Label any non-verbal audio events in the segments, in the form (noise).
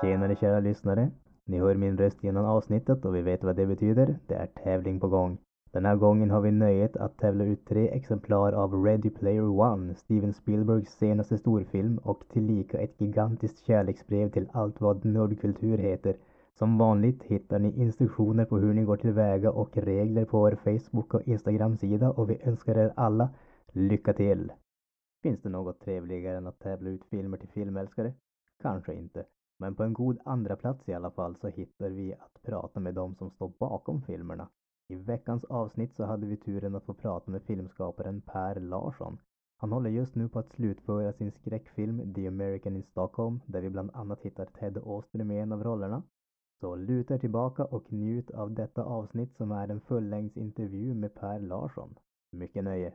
Tjenare kära lyssnare. Ni hör min röst genom avsnittet och vi vet vad det betyder. Det är tävling på gång. Den här gången har vi nöjet att tävla ut tre exemplar av Ready Player One, Steven Spielbergs senaste storfilm och tillika ett gigantiskt kärleksbrev till allt vad nördkultur heter. Som vanligt hittar ni instruktioner på hur ni går tillväga och regler på vår Facebook och Instagram-sida och vi önskar er alla lycka till! Finns det något trevligare än att tävla ut filmer till filmälskare? Kanske inte. Men på en god andra plats i alla fall så hittar vi att prata med de som står bakom filmerna. I veckans avsnitt så hade vi turen att få prata med filmskaparen Per Larsson. Han håller just nu på att slutföra sin skräckfilm The American in Stockholm där vi bland annat hittar Ted Åström i en av rollerna. Så luta er tillbaka och njut av detta avsnitt som är en fullängdsintervju med Per Larsson. Mycket nöje!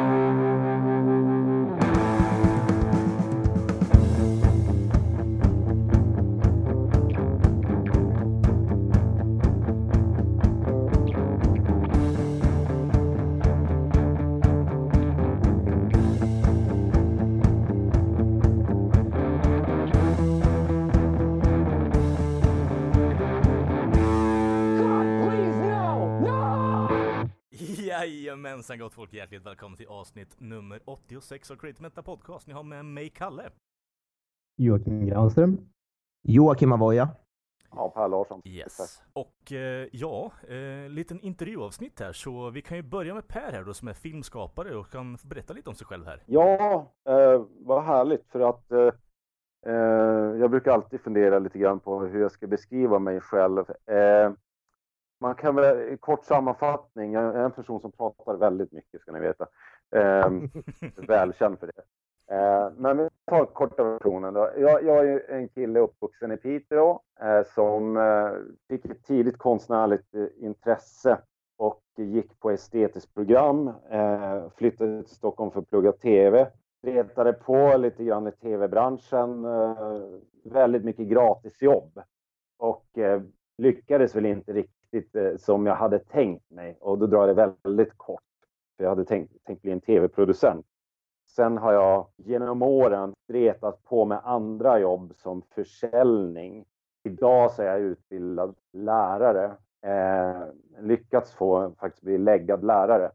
Jajamensan gott folk, hjärtligt välkommen till avsnitt nummer 86 av Creative Meta Podcast. Ni har med mig Kalle. Joakim Granström. Joakim Avoya. Ja, Per Larsson. Yes. Och eh, ja, eh, liten intervjuavsnitt här, så vi kan ju börja med Per här då som är filmskapare och kan berätta lite om sig själv här. Ja, eh, vad härligt för att eh, eh, jag brukar alltid fundera lite grann på hur jag ska beskriva mig själv. Man kan väl, kort sammanfattning, jag är en person som pratar väldigt mycket ska ni veta. Eh, (laughs) välkänd för det. Eh, men vi tar korta versionen då. Jag, jag är en kille uppvuxen i Piteå eh, som eh, fick ett tidigt konstnärligt eh, intresse och gick på estetiskt program. Eh, flyttade till Stockholm för att plugga TV. Retade på lite grann i TV-branschen. Väldigt mycket gratisjobb. Och lyckades väl inte riktigt riktigt eh, som jag hade tänkt mig. Och då drar jag det väldigt kort. För jag hade tänkt, tänkt bli en tv-producent. Sen har jag genom åren stretat på med andra jobb som försäljning. Idag så är jag utbildad lärare. Eh, lyckats få faktiskt bli läggad lärare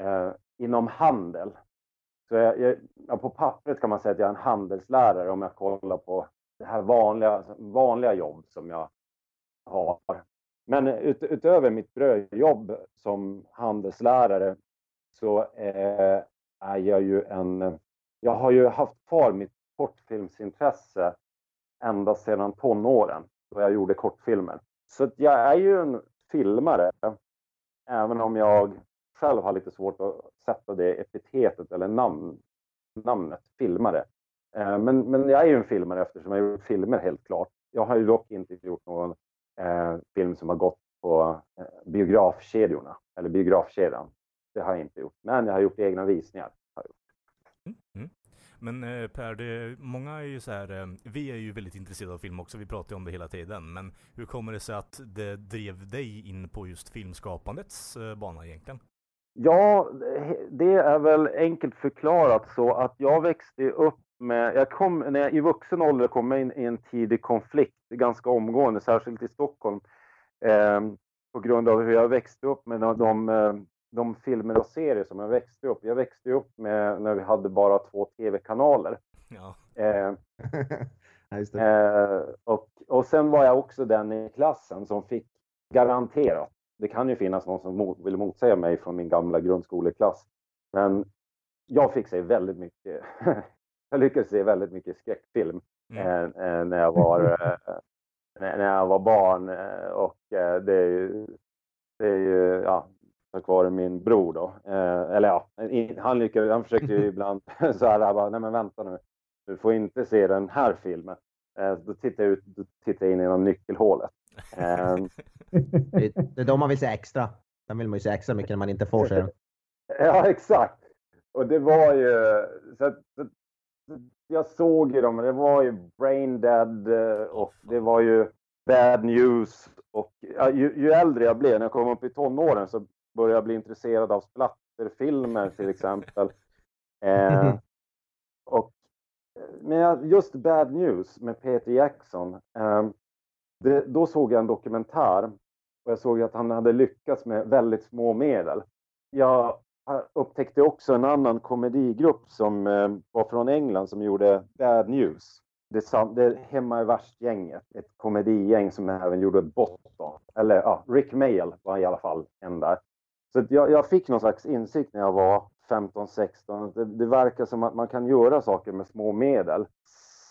eh, inom handel. Så jag, jag, ja, på pappret kan man säga att jag är en handelslärare om jag kollar på det här vanliga, vanliga jobb som jag har. Men ut, utöver mitt brödjobb som handelslärare så eh, är jag ju en... Jag har ju haft kvar mitt kortfilmsintresse ända sedan tonåren då jag gjorde kortfilmer. Så jag är ju en filmare, även om jag själv har lite svårt att sätta det epitetet eller namn, namnet filmare. Eh, men, men jag är ju en filmare eftersom jag har gjort filmer helt klart. Jag har ju dock inte gjort någon eh, film som har gått på eh, biografkedjorna, eller biografkedjan. Det har jag inte gjort, men jag har gjort egna visningar. Mm, mm. Men eh, Per, det, många är ju så här, eh, vi är ju väldigt intresserade av film också, vi pratar ju om det hela tiden. Men hur kommer det sig att det drev dig in på just filmskapandets eh, bana egentligen? Ja, det är väl enkelt förklarat så att jag växte upp med, jag kom, när jag i vuxen ålder kom jag in i en tidig konflikt ganska omgående, särskilt i Stockholm. Eh, på grund av hur jag växte upp med de, de, eh, de filmer och serier som jag växte upp. Jag växte upp med när vi hade bara två tv-kanaler. Ja. (laughs) Eh, eh, och, och sen var jag också den i klassen som fick garanterat, det kan ju finnas någon som mot, vill motsäga mig från min gamla grundskoleklass, men jag fick se väldigt mycket (laughs) jag lyckades se väldigt mycket skräckfilm mm. eh, eh när, jag var, (laughs) eh, när jag var barn. Eh, och det är ju, det är ju ja, tack vare min bror då. eller ja, han, lyckades, han försökte ju (laughs) ibland (laughs) så här, bara, nej men vänta nu, du får inte se den här filmen. då tittar jag ut, då tittar jag in genom nyckelhålet. det, det är då man vill se extra. Den vill man ju se extra mycket när man inte får se den. Ja, exakt. Och det var ju, så, så jag såg ju dem, det var ju Brain Dead eh, och det var ju Bad News. Och ju, ju, äldre jag blev, när jag kom upp i tonåren, så började jag bli intresserad av gangsterfilmer till exempel. (laughs) Eh, och, men just Bad News med Peter Jackson. Eh, det, då såg jag en dokumentär och jag såg att han hade lyckats med väldigt små medel. Jag upptäckte också en annan komedigrupp som eh, var från England som gjorde Bad News. Det, det är Hemma i värst-gänget, ett komedigäng som även gjorde Bottom. Eller ja, Rick Mayall var i alla fall en där. Så jag, jag, fick någon slags insikt när jag var 15-16. Det, det verkar som att man kan göra saker med små medel.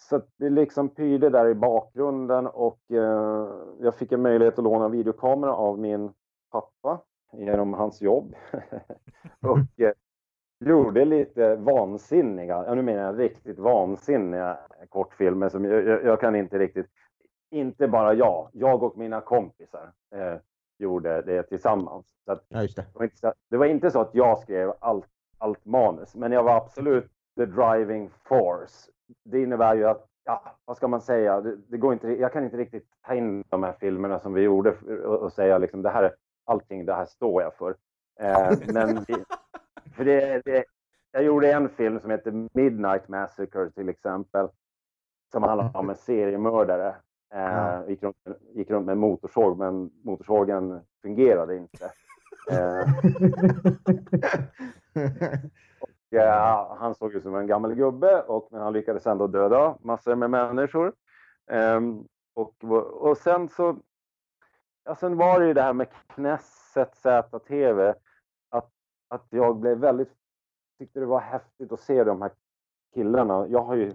Så det liksom pyrde där i bakgrunden och eh, jag fick en möjlighet att låna videokamera av min pappa genom hans jobb. (laughs) och eh, gjorde lite vansinniga, ja nu menar jag riktigt vansinniga kortfilmer som jag, jag, jag kan inte riktigt, inte bara jag, jag och mina kompisar eh, gjorde det tillsammans. Så att, ja, det. Var inte, det, var inte så att jag skrev allt, allt manus, men jag var absolut the driving force. Det innebär ju att, ja, vad ska man säga, det, det går inte, jag kan inte riktigt ta in de här filmerna som vi gjorde och, och säga liksom det här är allting, det här står jag för. Eh, men för det, det, jag gjorde en film som heter Midnight Massacre till exempel. Som handlar om en seriemördare. Eh, gick, runt, gick runt med motorsåg men motorsågen fungerade inte. Eh, (laughs) och, eh, han såg ut som en gammal gubbe och, men han lyckades ändå döda massor med människor. Ehm, och, och sen så Ja, sen var det ju det här med Knesset ZTV. Att, att jag blev väldigt, tyckte det var häftigt att se de här killarna. Jag har ju,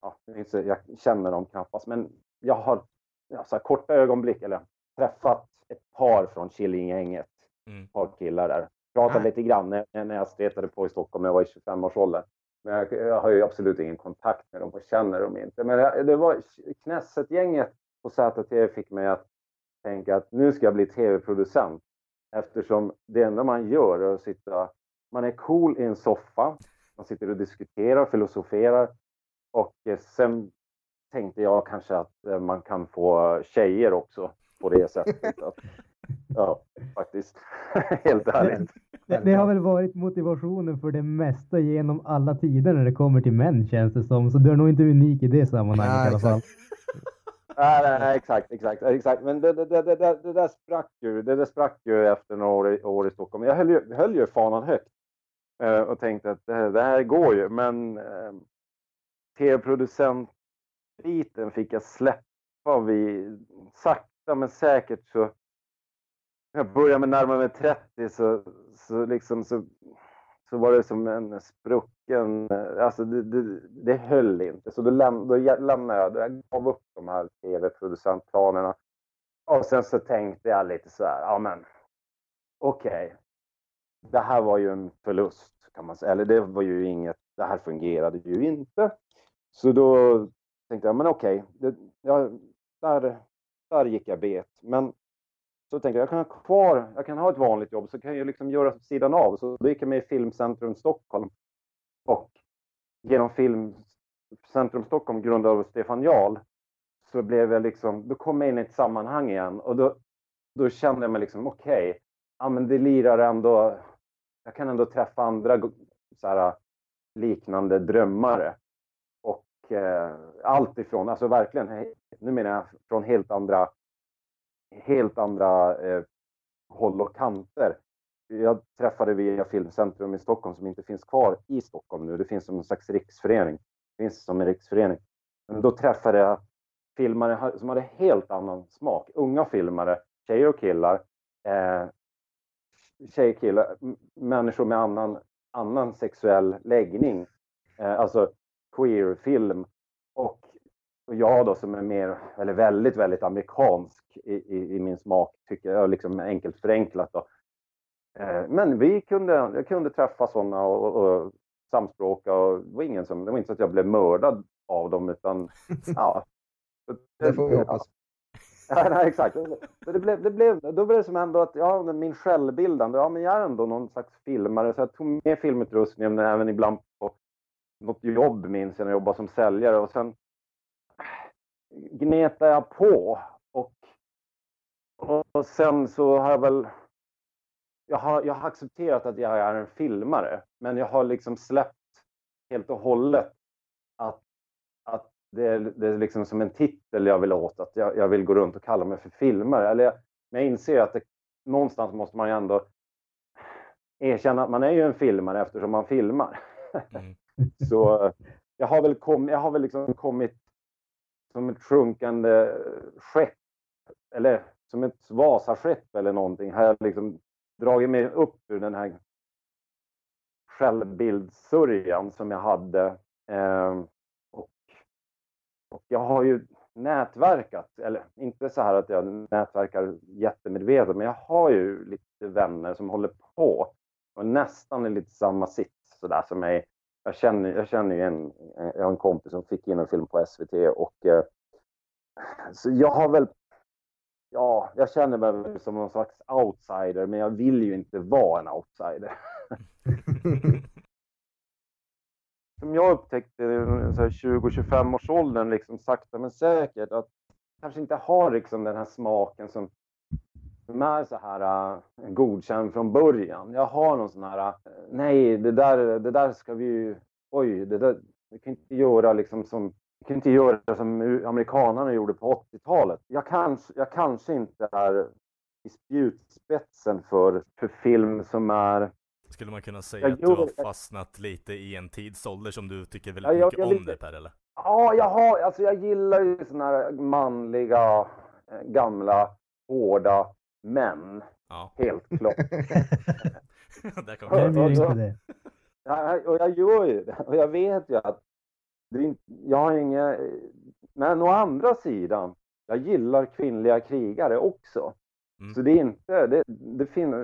ja, jag känner dem knappast, men jag har ja, så korta ögonblick, eller träffat ett par från Killinggänget. Mm. Ett par killar där. Pratade ah. lite grann när, när jag stretade på i Stockholm när jag var i 25-årsåldern. Men jag, jag, har ju absolut ingen kontakt med dem och känner dem inte. Men jag, det var Knesset-gänget på ZTV fick mig att tänka att nu ska jag bli tv-producent. Eftersom det enda man gör är att sitta, man är cool i en soffa, man sitter och diskuterar, filosoferar och eh, sen tänkte jag kanske att eh, man kan få tjejer också på det sättet. (laughs) ja, faktiskt. (laughs) Helt ärligt. Det, det, har väl varit motivationen för det mesta genom alla tider när det kommer till män känns det som. Så du är nog inte unik i det sammanhanget ja, i alla fall nej, nej, nej, exakt, exakt, exakt. Men det, det, det, det, det där sprack ju. Det där sprack ju efter några år i, år i Stockholm. Jag höll ju, höll ju fanan högt eh, och tänkte att det, det, här går ju. Men eh, tv-producentbiten fick jag släppa vid sakta men säkert så jag började med närmare mig 30 så, så liksom så så var det som en sprucken, eh, alltså det, det, det höll inte. Så då, läm, då lämnade jag, jag gav upp de här tv-producentplanerna. Och sen så tänkte jag lite så här, ja men okej. Okay. Det här var ju en förlust kan man säga, eller det var ju inget, det här fungerade ju inte. Så då tänkte jag, men okej, okay, ja, där, där gick jag bet. Men så tänker jag, jag kan ha kvar, jag kan ha ett vanligt jobb så kan jag liksom göra sidan av. Så då gick jag med i Filmcentrum Stockholm. Och genom Filmcentrum Stockholm, grundad av Stefan Jarl, så blev jag liksom, då kom jag in i ett sammanhang igen och då, då kände jag mig liksom, okej, okay, ja men det lirar ändå, jag kan ändå träffa andra så här, liknande drömmare. Och eh, allt ifrån, alltså verkligen, nu menar jag från helt andra helt andra eh, håll och kanter. Jag träffade via Filmcentrum i Stockholm som inte finns kvar i Stockholm nu. Det finns som en slags riksförening. Det finns som en riksförening. Men då träffade jag filmare som hade helt annan smak. Unga filmare, tjejer och killar. Eh, tjejer, killar, människor med annan, annan sexuell läggning. Eh, alltså queer-film. Och och jag då som är mer, eller väldigt, väldigt amerikansk i, i, i min smak, tycker jag, liksom enkelt förenklat då. Eh, men vi kunde, jag kunde träffa sådana och, och, samspråka och det var ingen som, det var inte så att jag blev mördad av dem utan (laughs) ja. Det får vi hoppas. Ja, nej, exakt. Det blev, det blev, då blev det som ändå att ja, min självbildande, ja men jag är ändå någon slags filmare så jag tog med filmutrustningen även ibland på något jobb minns jag när jag jobbade som säljare och sen gnetar jag på och, och sen så har jag väl jag, har, jag har accepterat att jag är en filmare, men jag har liksom släppt helt och hållet att, att det, är, det är liksom som en titel jag vill åt, att jag, jag vill gå runt och kalla mig för filmare. Eller jag, men jag inser att det, någonstans måste man ju ändå erkänna att man är ju en filmare eftersom man filmar. Mm. (laughs) Så jag har väl, kom, jag har väl liksom kommit som ett sjunkande skepp, eller som ett Vasaskepp eller någonting, har jag liksom dragit mig upp ur den här självbildssörjan som jag hade. Eh, och, och jag har ju nätverkat, eller inte så här att jag nätverkar jättemedvetet, men jag har ju lite vänner som håller på och nästan i lite samma sits sådär som mig. Jag känner, jag känner ju en, jag har en kompis som fick in en film på SVT och eh, så jag har väl, ja, jag känner mig som någon slags outsider, men jag vill ju inte vara en outsider. (laughs) som jag upptäckte i 20-25 års åldern, liksom sakta men säkert, att kanske inte har liksom den här smaken som, som är så här uh, godkänd från början. Jag har någon sån här, uh, nej, det där, det där ska vi ju, oj, det där, vi kan inte göra liksom som vi kan inte göra som amerikanerna gjorde på 80-talet. Jag kanske, jag kanske inte är i spjutspetsen för, för film som är skulle man kunna säga jag att du har fastnat lite i en tidsålder som du tycker väldigt ja, jag, mycket jag, om det Per eller? Ja, jag har, alltså jag gillar ju såna här manliga, eh, gamla, hårda män. Ja. Helt klart. (laughs) Där kom det. Ja, och jag gör ju det. Och jag vet ju att det jag har inga... Men å andra sidan, jag gillar kvinnliga krigare också. Mm. Så det är inte, det, det finns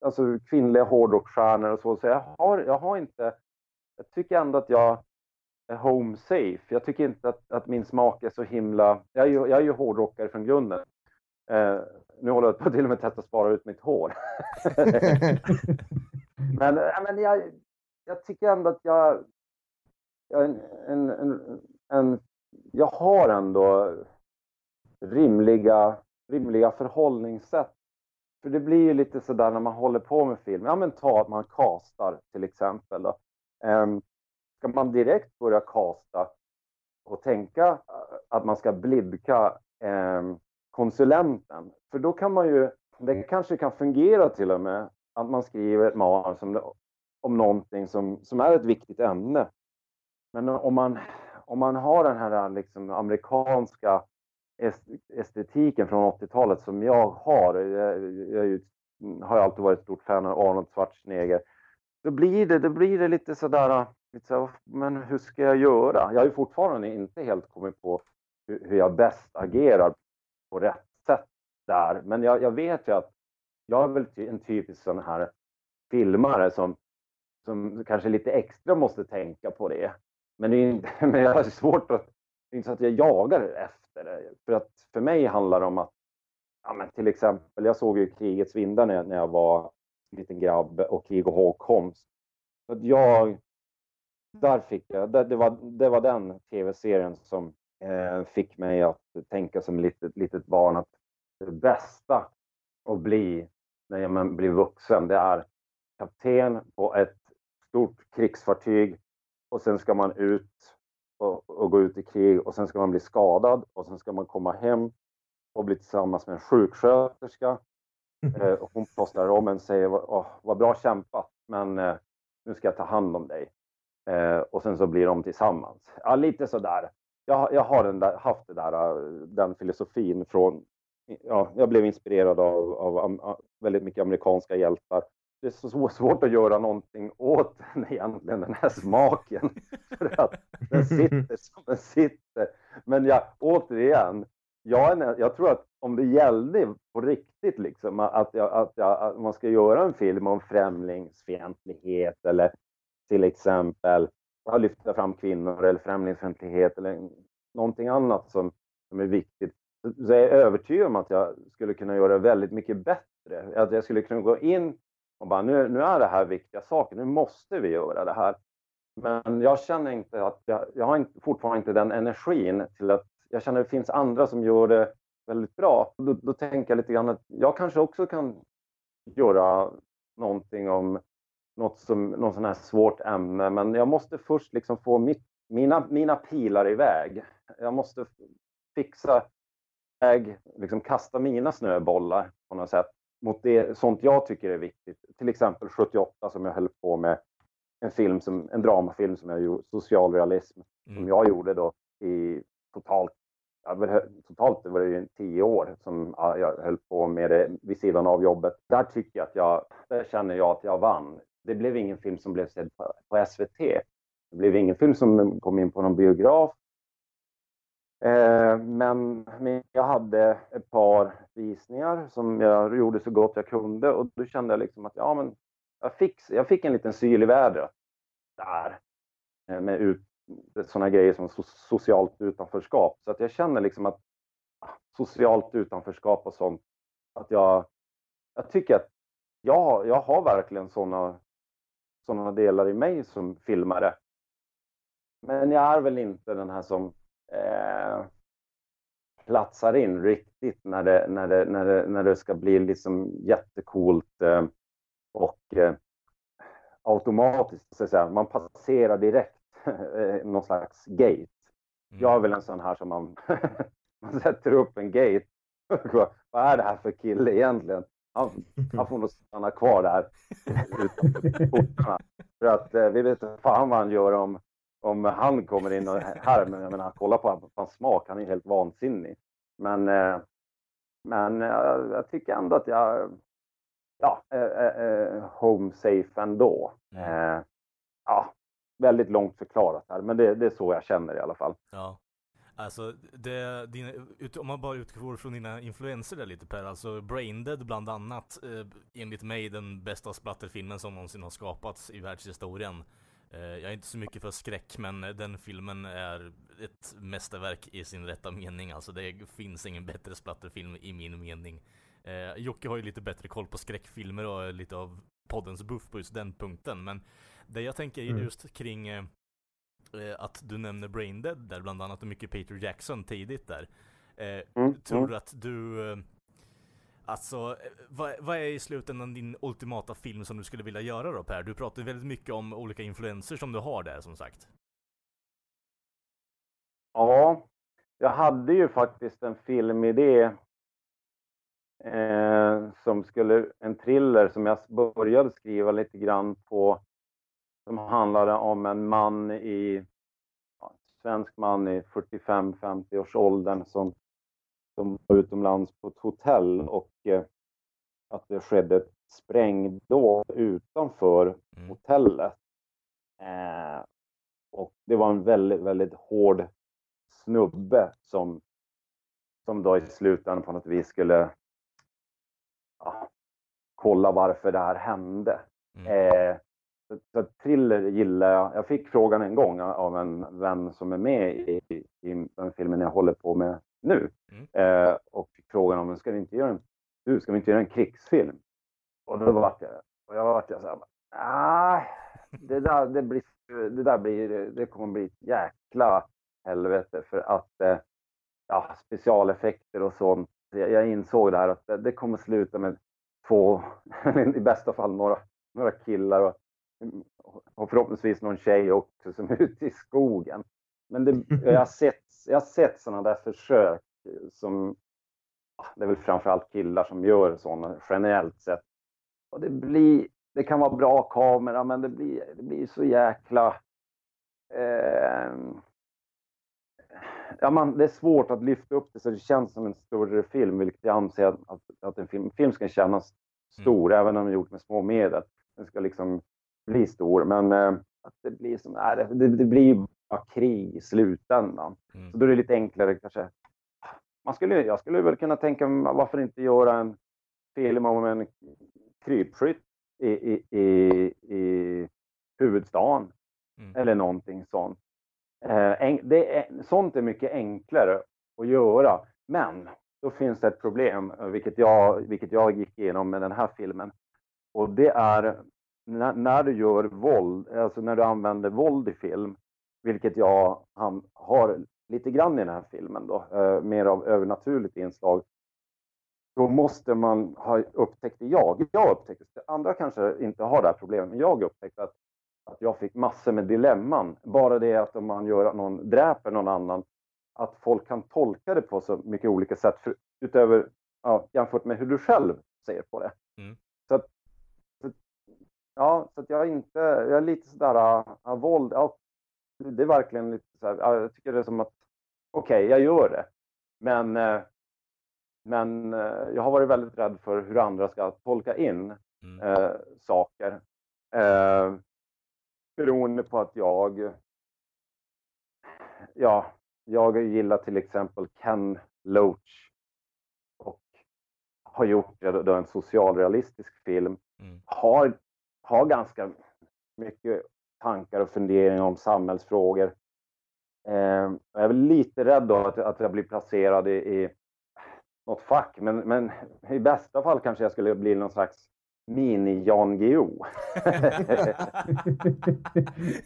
alltså kvinnliga hårdrocksstjärnor och så, så jag har, jag har inte, jag tycker ändå att jag är home safe. Jag tycker inte att, att min smak är så himla, jag är ju, jag är ju hårdrockare från grunden. Eh, nu håller jag på till och med testa att spara ut mitt hår. (laughs) men men jag, jag tycker ändå att jag, jag, en, en, en, en, jag har ändå rimliga rimliga förhållningssätt. För det blir ju lite sådär när man håller på med film. Ja men ta att man kastar till exempel. Då. Um, ska man direkt börja kasta och tänka att man ska blidka um, konsulenten? För då kan man ju, det kanske kan fungera till och med att man skriver ett manus om, om någonting som, som är ett viktigt ämne. Men om man, om man har den här liksom amerikanska estetiken från 80-talet som jag har, jag, jag, har alltid varit ett stort fan av Arnold Schwarzenegger, då blir det, då blir det lite sådär, lite så, men hur ska jag göra? Jag har ju fortfarande inte helt kommit på hur, hur jag bäst agerar på rätt sätt där, men jag, jag vet ju att jag är väl en typisk sån här filmare som, som kanske lite extra måste tänka på det. Men, det är inte, (laughs) men jag har svårt att, det är inte så att jag jagar efter det. För att för mig handlar det om att, ja men till exempel, jag såg ju Krigets vindar när, när jag var en liten grabb och Krig och hågkomst. Så att jag, där fick jag, det, det, var, det var den tv-serien som eh, fick mig att tänka som litet, litet barn att det bästa att bli när man blir vuxen, det är kapten på ett stort krigsfartyg och sen ska man ut och, och gå ut i krig och sen ska man bli skadad och sen ska man komma hem och bli tillsammans med en sjuksköterska. Eh, och hon plåstrar om en och säger Åh, vad bra kämpat men eh, nu ska jag ta hand om dig. Eh, och sen så blir de tillsammans. Ja, lite sådär. Jag, jag har den där, haft det där, äh, den filosofin från Ja, jag blev inspirerad av, av, av äh, väldigt mycket amerikanska hjältar det är så svårt att göra någonting åt (laughs) den egentligen, den här smaken. (laughs) För att den sitter som den sitter. Men jag, återigen, jag, jag tror att om det gällde på riktigt, liksom, att, jag, att, jag, att man ska göra en film om främlingsfientlighet eller till exempel att lyfta fram kvinnor eller främlingsfientlighet eller någonting annat som, som är viktigt, så är övertygad om att jag skulle kunna göra väldigt mycket bättre. Att jag skulle kunna gå in och bara nu, nu är det här viktiga saker, nu måste vi göra det här. Men jag känner inte att jag, jag har inte, fortfarande inte den energin till att jag känner att det finns andra som gör det väldigt bra. Då, då tänker jag lite grann att jag kanske också kan göra någonting om något som, något sån här svårt ämne, men jag måste först liksom få mitt, mina, mina pilar iväg. Jag måste fixa väg, liksom kasta mina snöbollar på något sätt mot det, sånt jag tycker är viktigt. Till exempel 78 som jag höll på med, en film som, en dramafilm som jag gjorde, socialrealism, mm. som jag gjorde då i totalt totalt var det ju tio år som jag höll på med det vid sidan av jobbet. Där tycker jag att jag, där känner jag att jag vann. Det blev ingen film som blev sedd på, på SVT. Det blev ingen film som kom in på någon biograf. Eh, men, men jag hade ett par visningar som jag gjorde så gott jag kunde och då kände jag liksom att ja, men jag fick, jag fick en liten syl i vädret där eh, med ut, sådana grejer som socialt utanförskap. Så att jag känner liksom att ah, socialt utanförskap och sånt, att jag, jag tycker att jag, jag har verkligen sådana såna delar i mig som filmare. Men jag är väl inte den här som eh, platsar in riktigt när det, när det, när det, när det ska bli liksom jättekult eh, och eh, automatiskt, så att säga. man passerar direkt eh, någon slags gate. Mm. Jag är väl en sån här som man, (laughs) man sätter upp en gate. (laughs) Vad är det här för kille egentligen? Han, han får nog stanna kvar där utanför portarna. För att eh, vi vet inte fan vad han gör om, om han kommer in och här, men jag menar, kolla på hans smak, han är helt vansinnig. Men, eh, men jag, jag tycker ändå att jag, ja, eh, home safe ändå. Ja, väldigt långt förklarat här, men det, det, är så jag känner i alla fall. Ja. Alltså, det, dina, om man bara utgår från dina influenser där lite Per, alltså Braindead bland annat, eh, enligt mig den bästa splatterfilmen som någonsin har skapats i världshistorien. Eh, jag är inte så mycket för skräck, men den filmen är ett mästerverk i sin rätta mening. Alltså det finns ingen bättre splatterfilm i min mening. Eh, Jocke har ju lite bättre koll på skräckfilmer och lite av poddens buff på just den punkten, men det jag tänker mm. just kring eh, att du nämner Braindead där bland annat och mycket Peter Jackson tidigt där. Eh, mm. Tror mm. du att du eh, Alltså, vad, vad, är i slutändan din ultimata film som du skulle vilja göra då Per? Du pratar väldigt mycket om olika influenser som du har där som sagt. Ja, jag hade ju faktiskt en filmidé eh, som skulle, en thriller som jag började skriva lite grann på som handlade om en man i, ja, svensk man i 45-50 års åldern som som var utomlands på ett hotell och eh, att det skedde ett sprängdåd utanför mm. hotellet. Eh, och det var en väldigt, väldigt hård snubbe som, som då i slutändan på något vis skulle ja, kolla varför det här hände. Mm. Eh, så, thriller gillar jag. Jag fick frågan en gång av en vän som är med i, i den filmen jag håller på med nu. Mm. Eh, och fick frågan om, ska vi inte göra en, du, ska vi inte göra en krigsfilm? Och då vart jag, och jag vart jag så här, ah, det där, det blir, det där blir, det kommer bli ett jäkla helvete för att eh, ja, specialeffekter och sånt. Jag, jag insåg det här att det, det kommer sluta med två, (laughs) i bästa fall några, några killar och, och förhoppningsvis någon tjej också som är ute i skogen. Men det, (laughs) jag har sett jag har sett sådana där försök som, det är väl framförallt killar som gör sådana generellt sett. Och det blir, det kan vara bra kamera men det blir, det blir så jäkla eh, ja, man, det är svårt att lyfta upp det så det känns som en större film, vilket jag anser att, att, att en film, film ska kännas stor, mm. även om den är gjort med små medel. Den ska liksom bli stor, men eh, att det blir som, nej, det, det, blir bara krig i slutändan. Mm. Så då är det lite enklare kanske. Man skulle, jag skulle väl kunna tänka mig varför inte göra en film om en krypskytt i, i, i, i huvudstaden mm. eller någonting sånt. Eh, det är, sånt är mycket enklare att göra, men då finns det ett problem, vilket jag, vilket jag gick igenom med den här filmen. Och det är när, när, du gör våld, alltså när du använder våld i film, vilket jag har lite grann i den här filmen då, eh, mer av övernaturligt inslag. då måste man ha upptäckt jag. Jag upptäckte. Andra kanske inte har det här problemet, men jag upptäckte att, att jag fick massor med dilemman. Bara det att om man gör någon, dräper någon annan, att folk kan tolka det på så mycket olika sätt för, utöver ja, jämfört med hur du själv ser på det. Mm. Så, att, ja, så jag är inte, jag är lite sådär, uh, våld, ja, det är verkligen lite så här, jag tycker det är som att okej, okay, jag gör det. Men, uh, men uh, jag har varit väldigt rädd för hur andra ska tolka in mm. saker. beroende på att jag, ja, jag gillar till exempel Ken Loach och har gjort en socialrealistisk film. Mm. Har, har ganska mycket tankar och funderingar om samhällsfrågor. Eh, jag är väl lite rädd då att, att jag blir placerad i, i något fack, men, men i bästa fall kanske jag skulle bli någon slags mini-Jan Guillou. (laughs)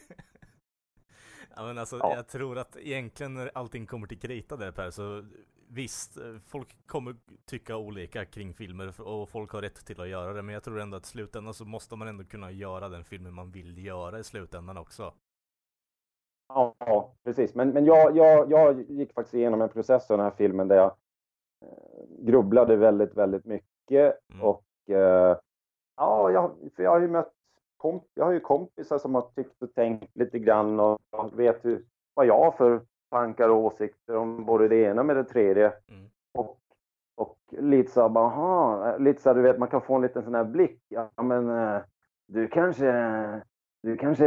Ja, men alltså, ja. Jag tror att egentligen när allting kommer till krita där Per, så visst, eh, folk kommer tycka olika kring filmer och folk har rätt till att göra det, men jag tror ändå att i slutändan så måste man ändå kunna göra den filmen man vill göra i slutändan också. Ja, precis. Men, men jag, jag, jag gick faktiskt igenom en process av den här filmen där jag eh, grubblade väldigt, väldigt mycket mm. och eh, ja, jag, för jag har ju mött komp jag har ju kompisar som har tyckt och tänkt lite grann och vet hur, vad jag har för tankar och åsikter om både det ena med det tredje. Mm. Och, och lite så aha, lite så här, du vet, man kan få en liten sån här blick. Ja, men eh, du kanske, du kanske,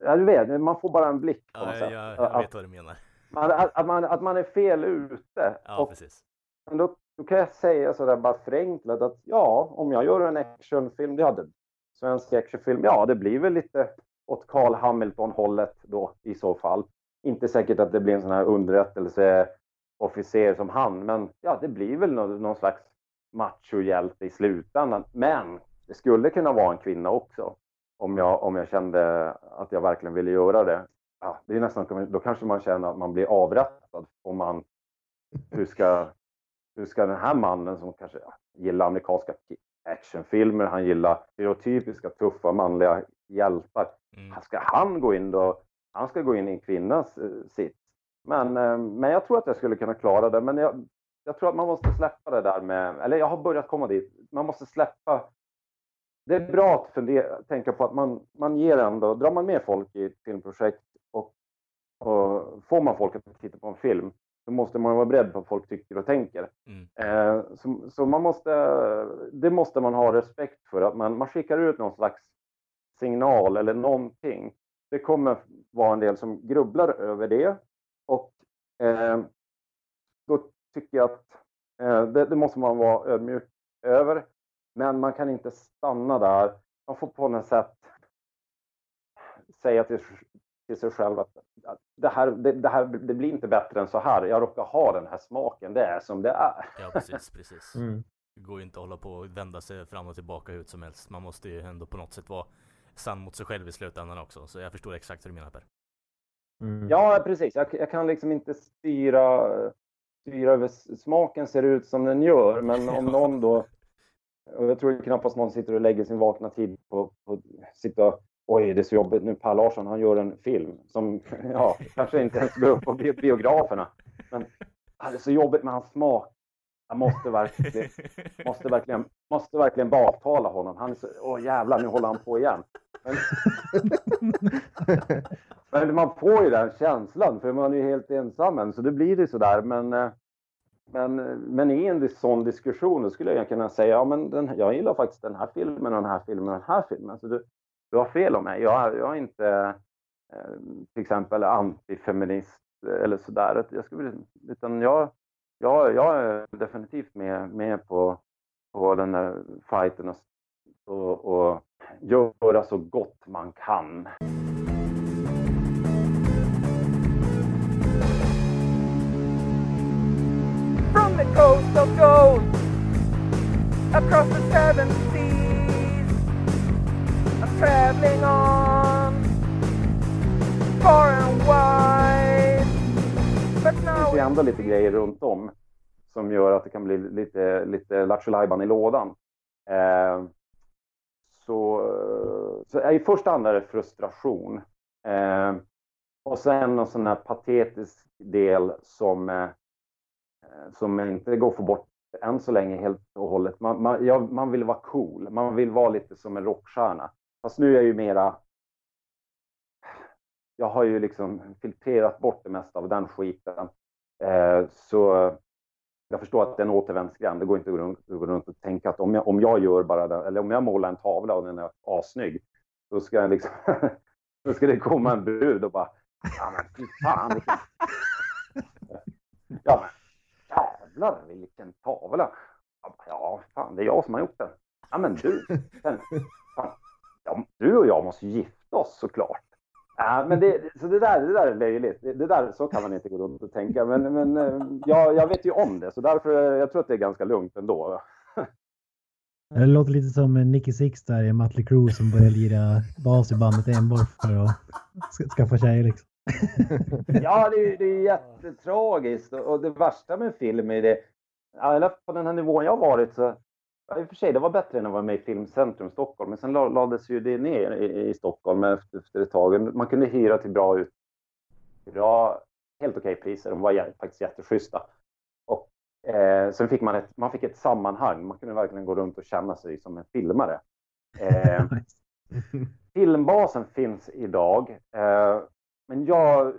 ja du vet, man får bara en blick på något sätt. Jag, jag vet vad du menar. Att, att, man, att man är fel ute. Ja, och, precis. Men då, då kan jag säga sådär bara förenklat att ja, om jag gör en actionfilm, det hade svensk actionfilm, ja det blir väl lite åt Carl Hamilton-hållet då i så fall. Inte säkert att det blir en sån här underrättelseofficer som han, men ja, det blir väl någon, någon slags machohjälte i slutändan. Men det skulle kunna vara en kvinna också. Om jag, om jag kände att jag verkligen ville göra det. Ja, det är nästan, då kanske man känner att man blir avrättad. Om man, hur, ska, hur ska den här mannen som kanske gillar amerikanska actionfilmer, han gillar stereotypiska tuffa manliga hjältar. Mm. Ska han gå in då? Han ska gå in i en kvinnas eh, sitt. Men, eh, men jag tror att jag skulle kunna klara det. Men jag, jag tror att man måste släppa det där med, eller jag har börjat komma dit. Man måste släppa. Det är bra att fundera, tänka på att man, man ger ändå, drar man med folk i ett filmprojekt och, och får man folk att titta på en film så måste man vara beredd på vad folk tycker och tänker. Mm. Eh, så, så, man måste, det måste man ha respekt för, att man, man skickar ut någon slags signal eller någonting. Det kommer vara en del som grubblar över det och eh, då tycker jag att eh, det, det, måste man vara ödmjuk över. Men man kan inte stanna där. Man får på något sätt säga till, till sig själv att det här, det, det, här, det blir inte bättre än så här. Jag råkar ha den här smaken. Det är som det är. Ja, precis, precis. Mm. Det går ju inte att hålla på och vända sig fram och tillbaka hur som helst. Man måste ju ändå på något sätt vara sann mot sig själv i slutändan också. Så jag förstår exakt hur du menar Per. Mm. Ja, precis. Jag, jag, kan liksom inte styra, styra över smaken ser ut som den gör. Men (laughs) om någon då och jag tror knappast någon sitter och lägger sin vakna tid på att sitta oj, det är så jobbigt nu. Per Larsson, han gör en film som (laughs) ja, kanske inte ens går upp på biograferna. Men det är så jobbigt med hans smak. Jag måste verkligen, (laughs) måste verkligen, måste verkligen baktala honom. Han är så, åh jävlar, nu håller han på igen. Men, (laughs) men man får ju den känslan, för man är ju helt ensam än, så det blir det sådär. Men, eh, men, men i en sån diskussion, då skulle jag kunna säga, ja men den, jag gillar faktiskt den här filmen och den här filmen och den här filmen. Så du, du har fel om mig. Jag, jag är inte eh, till exempel antifeminist eller sådär. Jag skulle, utan jag, jag, jag är definitivt med, med på, på den där fighten och, och, och göra så gott man kan. From the coast of gold across the seven seas I'm traveling on far and wide det finns ju ändå lite grejer runt om som gör att det kan bli lite, lite lattjo i lådan. Eh, så, så eh, i första hand är det frustration. Eh, och sen en sån här patetisk del som, eh, som inte går att få bort än så länge helt och hållet. Man, man, ja, man vill vara cool, man vill vara lite som en rockstjärna. Fast nu är jag ju mera... Jag har ju liksom filtrerat bort det mesta av den skiten. Eh, så jag förstår att det är en återvändsgränd. Det går inte att gå runt, och tänka att om jag, om jag gör bara det, eller om jag målar en tavla och den är assnygg, då ska, jag liksom, (laughs) då ska det komma en brud och bara Ja men fy fan vilken... (laughs) Ja men jävlar vilken tavla! Ja, fan det är jag som har gjort den. Ja men du, fan, ja, du och jag måste gifta oss såklart. Ja, men det, så det, där, det där är löjligt. Det, det, där, så kan man inte gå runt och tänka. Men, men eh, ja, jag vet ju om det, så därför jag tror att det är ganska lugnt ändå. Det låter lite som Nicky Six där i Mötley Crüe som börjar lira bas i bandet enbart för att skaffa tjejer liksom. (laughs) ja, det är, det är jättetragiskt och det värsta med film är det, eller på den här nivån jag varit så I och för sig, det var bättre än att vara med i Filmcentrum Stockholm, men sen lades ju det ner i, i Stockholm efter, efter ett tag. Man kunde hyra till bra, ut, bra helt okej priser. De var faktiskt jätteschyssta. Och, eh, sen fick man ett, man fick ett sammanhang. Man kunde verkligen gå runt och känna sig som en filmare. Eh, (laughs) filmbasen finns idag, eh, men jag,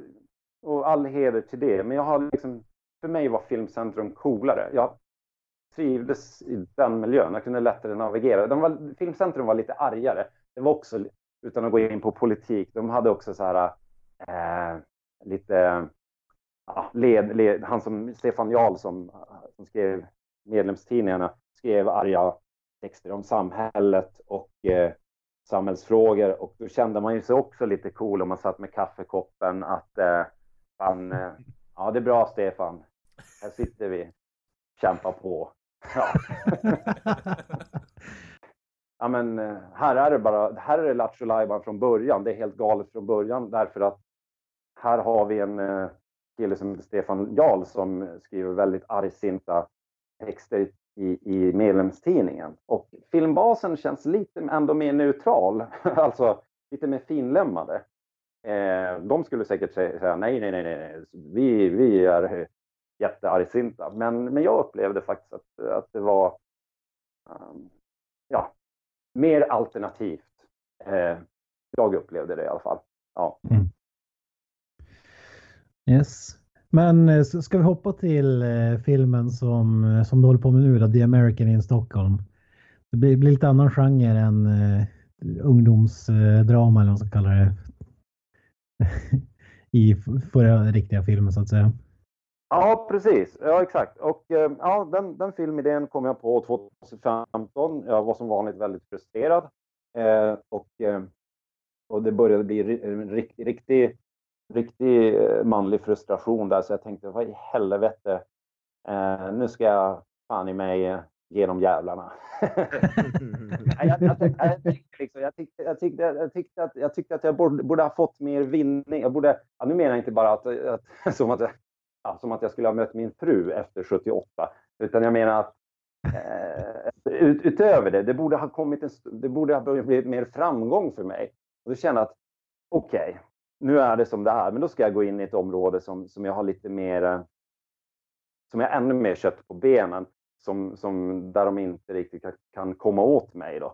och all heder till det, men jag har liksom, för mig var Filmcentrum coolare. Jag trivdes i den miljön. Jag kunde lättare navigera. De var, Filmcentrum var lite argare. Det var också, utan att gå in på politik, de hade också så här eh, lite ja, led, led, han som Stefan Jarl som, som skrev medlemstidningarna skrev arga texter om samhället och eh, samhällsfrågor och då kände man ju sig också lite cool om man satt med kaffekoppen att eh, fan, eh, ja det är bra Stefan, här sitter vi, kämpa på. Ja. (laughs) ja men eh, här är det bara, här är det Lattjo från början. Det är helt galet från början därför att här har vi en eh, kille som heter Stefan Jarl som skriver väldigt argsinta texter i, i medlemstidningen. Och filmbasen känns lite ändå mer neutral, (laughs) alltså lite mer finlämmade. Eh, de skulle säkert säga nej, nej, nej, nej, vi, vi är jätteargsinta. Men, men jag upplevde faktiskt att, att det var um, ja, mer alternativt. Eh, jag upplevde det i alla fall. Ja. Mm. Yes. Men eh, ska vi hoppa till eh, filmen som, eh, som du håller på med nu, då, The American in Stockholm. Det blir, blir lite annan genre än eh, ungdomsdrama eller vad man ska kalla det. (laughs) I förra riktiga filmen så att säga. Ja, precis. Ja, exakt. Och eh, ja, den, den filmidén kom jag på 2015. Jag var som vanligt väldigt frustrerad. Eh, och, eh, och det började bli eh, riktig, riktig, riktig manlig frustration där. Så jag tänkte, vad i helvete. Eh, nu ska jag fan i mig genom jävlarna. jag, tyckte, att, jag borde, borde ha fått mer vinning. Jag borde, ja, nu menar jag inte bara att, att (laughs) som att som att jag skulle ha mött min fru efter 78. Utan jag menar att eh, ut, utöver det, det borde ha kommit en, det borde ha blivit mer framgång för mig. Och då känner jag att okej, okay, nu är det som det är, men då ska jag gå in i ett område som, som jag har lite mer, eh, som jag har ännu mer kött på benen, som, som, där de inte riktigt kan komma åt mig. Då.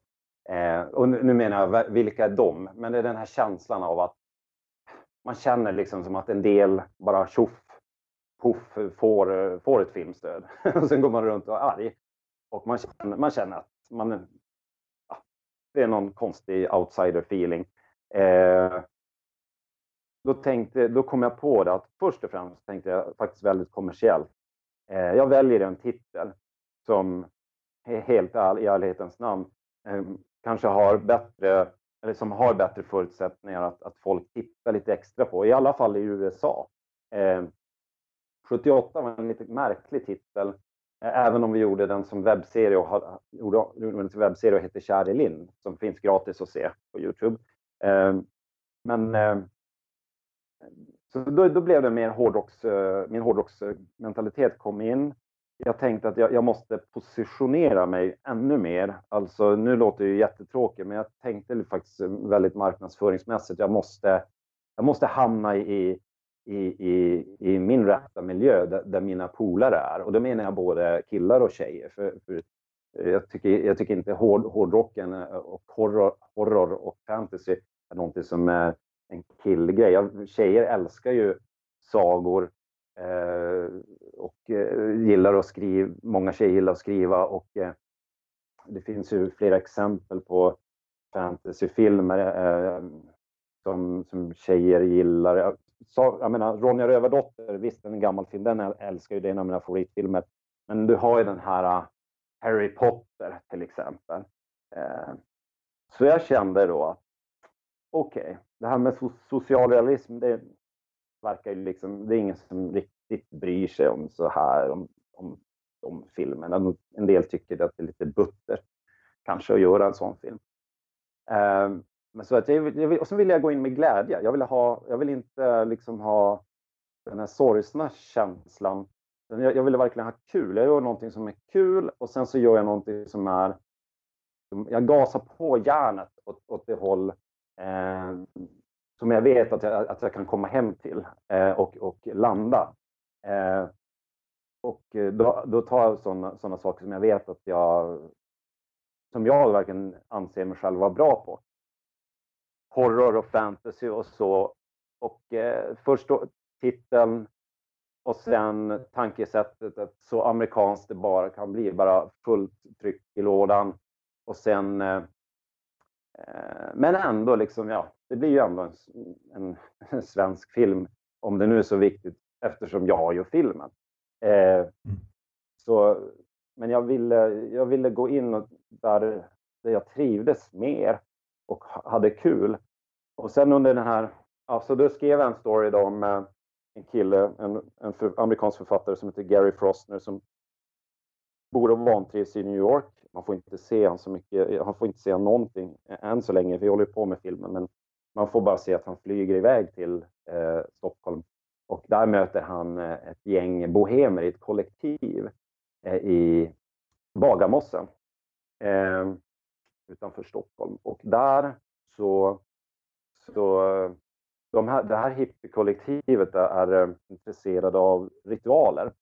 Eh, och nu, nu menar jag, vilka är de? Men det är den här känslan av att man känner liksom som att en del bara tjoff poff, får, får ett filmstöd. (laughs) och sen går man runt och är arg. Och man känner, man känner att man, ja, det är någon konstig outsider feeling. Eh, då, tänkte, då kom jag på det att först och främst tänkte jag faktiskt väldigt kommersiellt. Eh, jag väljer en titel som helt i ärlighetens namn eh, kanske har bättre eller som har bättre förutsättningar att, att folk tittar lite extra på, i alla fall i USA. Eh, 78 var en lite märklig titel, eh, även om vi gjorde den som webbserie och gjorde en webbserie och heter Kär i Linn som finns gratis att se på Youtube. Eh, men eh, så då, då blev det mer hårdrocks, eh, min hårdrocksmentalitet kom in jag tänkte att jag, jag, måste positionera mig ännu mer. Alltså, nu låter det ju jättetråkigt, men jag tänkte faktiskt väldigt marknadsföringsmässigt. Jag måste, jag måste hamna i, i, i, i min rätta miljö där, där mina polare är. Och då menar jag både killar och tjejer. För, för eh, jag, tycker, jag tycker inte hård, hårdrocken eh, och horror, horror och fantasy är någonting som är en killgrej. Tjejer älskar ju sagor eh, och eh, gillar att skriva. Många tjejer gillar att skriva och eh, det finns ju flera exempel på fantasyfilmer eh, som, som tjejer gillar. Så, jag menar, Ronja Rövardotter, visst en gammal film, den älskar ju, det är en av mina favoritfilmer. Men du har ju den här uh, Harry Potter till exempel. Eh, så jag kände då att okej, okay, det här med so socialrealism, det verkar ju liksom, det är ingen som riktigt bryr sig om så här, om, om, om filmen. En del tycker att det är lite butter kanske att göra en sån film. Ehm, men så att jag, jag, och så vill jag gå in med glädje. Jag vill, ha, jag ville inte liksom ha den här sorgsna känslan. Jag, jag vill verkligen ha kul. Jag gör någonting som är kul och sen så gör jag någonting som är... Jag gasar på järnet åt, åt det håll eh, som jag vet att jag, att jag kan komma hem till eh, och, och landa. Eh, och då, då tar jag sådana såna saker som jag vet att jag som jag verkligen anser mig själv vara bra på horror och fantasy och så. Och eh, först då, titeln och sen tankesättet att så amerikanskt det bara kan bli, bara fullt tryck i lådan. Och sen eh, eh men ändå liksom, ja, det blir ju ändå en, en, (laughs) en, svensk film om det nu är så viktigt eftersom jag gör filmen. Eh, mm. så, men jag ville, jag ville gå in där, där jag trivdes mer och hade kul. Och sen under den här, alltså då skrev jag en story då om eh, en kille, en, en för, amerikansk författare som heter Gary Frostner som bor och vantrivs i New York. Man får inte se han så mycket, han får inte se någonting än så länge, vi håller på med filmen, men man får bara se att han flyger iväg till eh, Stockholm och där möter han eh, ett gäng bohemer i ett kollektiv eh, i Bagarmossen. Eh, utanför Stockholm. Och där så, så de här, det här hippiekollektivet är eh, intresserade av ritualer.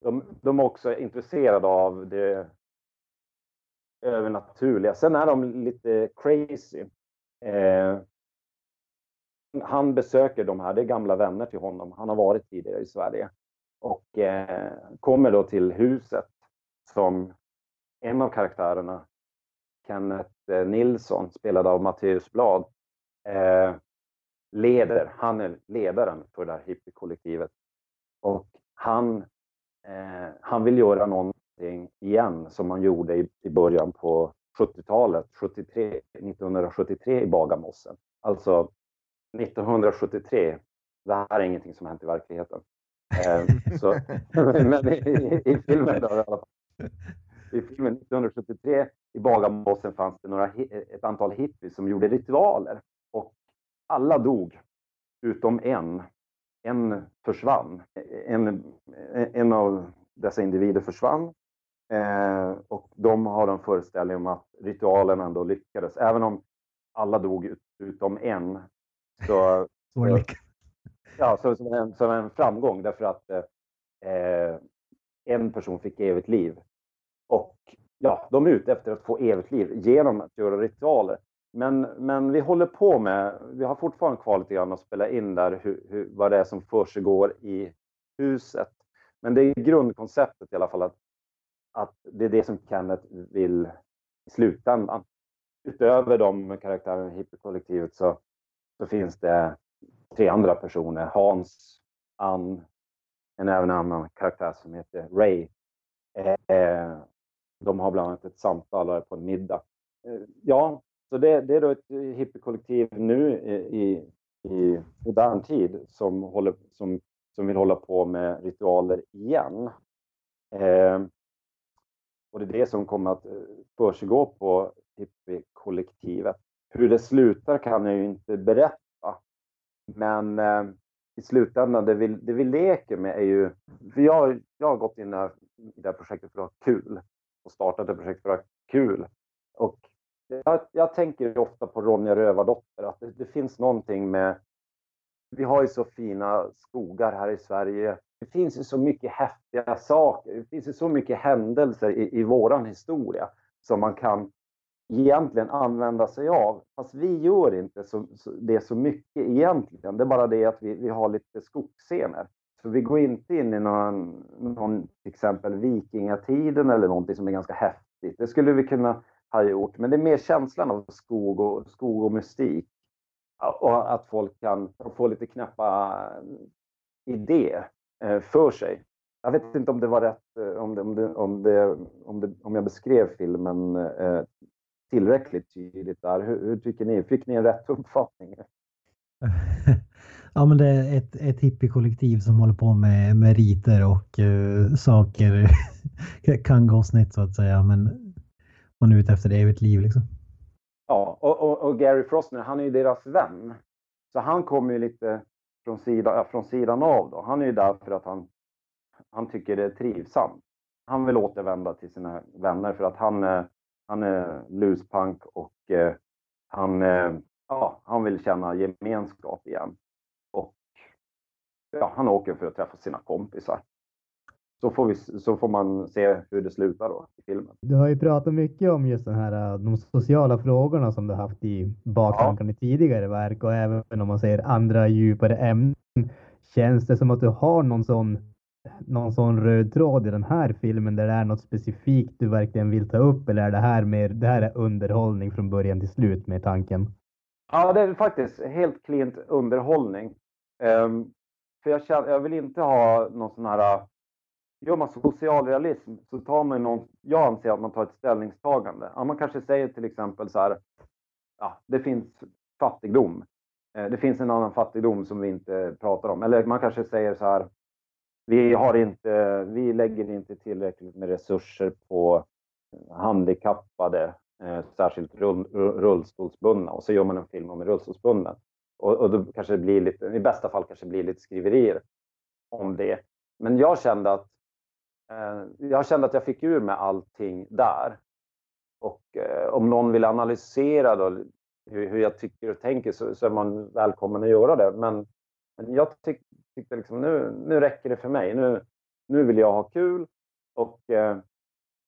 De, de är också intresserade av det övernaturliga. Sen är de lite crazy. Eh, han besöker de här, det är gamla vänner till honom. Han har varit tidigare i Sverige och eh, kommer då till huset som en av karaktärerna Kenneth eh, Nilsson, spelad av Matteus Blad, eh, leder. Han är ledaren för det här hippiekollektivet. Och han, eh, han vill göra någonting igen som man gjorde i, i början på 70-talet, 73, 1973 i Bagarmossen. Alltså 1973, det här är ingenting som hänt i verkligheten. Eh, så, (laughs) men i, i, i filmen då, i alla fall. I filmen 1973 i Bagarmossen fanns det några, ett antal hippies som gjorde ritualer och alla dog utom en. En försvann. En, en av dessa individer försvann eh, och de har en föreställning om att ritualen ändå lyckades. Även om alla dog ut, utom en så, (laughs) så, ja, så som, en, som en framgång därför att eh, en person fick evigt liv. Och ja, de är ute efter att få evigt liv genom att göra ritualer. Men, men vi håller på med, vi har fortfarande kvar lite grann att spela in där hur, hur, vad det är som försiggår i huset. Men det är grundkonceptet i alla fall att, att det är det som Kenneth vill i slutändan. Utöver de karaktärerna i hippiekollektivet så, så finns det tre andra personer. Hans, Ann, en även annan karaktär som heter Ray. Eh, de har bland annat ett samtal på en middag. Eh, ja, så det, det är då ett eh, hippiekollektiv nu i, i modern tid som, håller, som, som vill hålla på med ritualer igen. Eh, och det är det som kommer att eh, försiggå på hippiekollektivet. Hur det slutar kan jag ju inte berätta. Men eh, i i slutändan, det vi, det vi leker med är ju... För jag, jag har gått in i det här projektet för att ha kul och startat ett projektet för att ha kul. Och jag, jag tänker ofta på Ronja Rövardotter, att det, det finns någonting med... Vi har ju så fina skogar här i Sverige. Det finns ju så mycket häftiga saker. Det finns ju så mycket händelser i, i våran historia som man kan egentligen använda sig av. Fast vi gör inte så, så, det så mycket egentligen. Det är bara det att vi, vi har lite skogsscener. Så vi går inte in i någon, någon till exempel vikingatiden eller någonting som är ganska häftigt. Det skulle vi kunna ha gjort, men det är mer känslan av skog och, skog och mystik. Och att folk kan få lite knäppa eh, idéer eh, för sig. Jag vet inte om det var rätt, eh, om, det, om, det, om, det, om, det, om jag beskrev filmen eh, tillräckligt tydligt där. Hur, hur, tycker ni? Fick ni en rätt uppfattning? (laughs) ja, men det är ett, ett hippiekollektiv som håller på med, med riter och uh, saker (laughs) kan gå snett så att säga. Men man är ute efter evigt liv liksom. Ja, och, och, och Gary Frostner, han är ju deras vän. Så han kommer ju lite från, sida, från sidan av då. Han är ju där för att han, han tycker det är trivsamt. Han vill återvända till sina vänner för att han, han är luspunk och eh, han, eh, ja, han vill känna gemenskap igen. Ja, han åker för att träffa sina kompisar. Så får, vi, så får man se hur det slutar då i filmen. Du har ju pratat mycket om just den här, de sociala frågorna som du haft i baktankarna ja. i tidigare verk och även om man säger andra djupare ämnen. Känns det som att du har någon sån någon sån röd tråd i den här filmen där det är något specifikt du verkligen vill ta upp eller är det här mer, det här är underhållning från början till slut med tanken? Ja, det är faktiskt helt klint underhållning. Um, för jag, känner, jag vill inte ha någon sån här... Äh, gör man socialrealism så tar man någon... Jag anser att man tar ett ställningstagande. Ja, man kanske säger till exempel så här... Ja, det finns fattigdom. Eh, det finns en annan fattigdom som vi inte pratar om. Eller man kanske säger så här vi, har inte, vi lägger inte tillräckligt med resurser på handikappade, eh, särskilt rull, rullstolsbundna. Och så gör man en film om rullstolsbundna. Och, och då kanske det blir lite, i bästa fall kanske det blir lite skriverier om det. Men jag kände att eh, jag kände att jag fick ur med allting där. Och eh, om någon vill analysera då, hur, hur jag tycker och tänker så, så, är man välkommen att göra det. Men, men jag tyck, tyckte liksom nu, nu räcker det för mig. Nu, nu vill jag ha kul och, eh,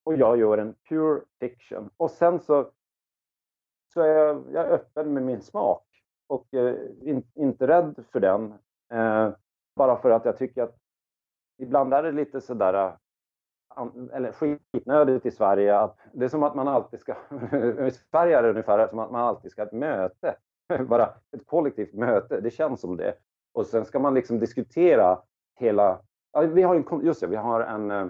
och jag gör en pure fiction. Och sen så, så är jag, jag är öppen med min smak och eh, in, inte rädd för den. Eh, bara för att jag tycker att ibland är det lite sådär eh, eller skitnödigt i Sverige. Att det är som att man alltid ska, (laughs) i Sverige är det ungefär som att man alltid ska ha ett möte. (laughs) Bara ett kollektivt möte, det känns som det. Och sen ska man liksom diskutera hela... Ja, vi har en, just det, vi har en... Eh,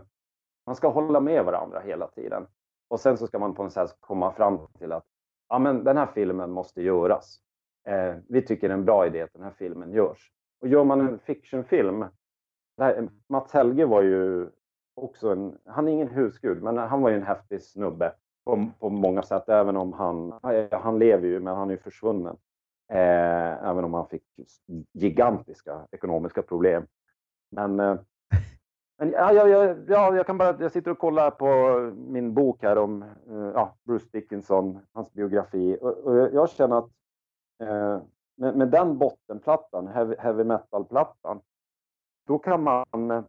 man ska hålla med varandra hela tiden. Och sen så ska man på något sätt komma fram till att ja, men den här filmen måste göras. Eh, vi tycker det är en bra idé att den här filmen görs. Och gör man en fictionfilm... Eh, Mats Helge var ju också en... Han är ingen husgud, men han var ju en häftig snubbe på, på många sätt, även om han... Han lever ju, men han är ju försvunnen. Eh, även om han fick gigantiska ekonomiska problem. Men, eh, men ja, ja, ja, ja, jag kan bara, jag sitter och kollar på min bok här om eh, ja, Bruce Dickinson, hans biografi. Och, och jag känner att Eh, med, med, den bottenplattan, heavy, heavy metal-plattan, då kan man eh,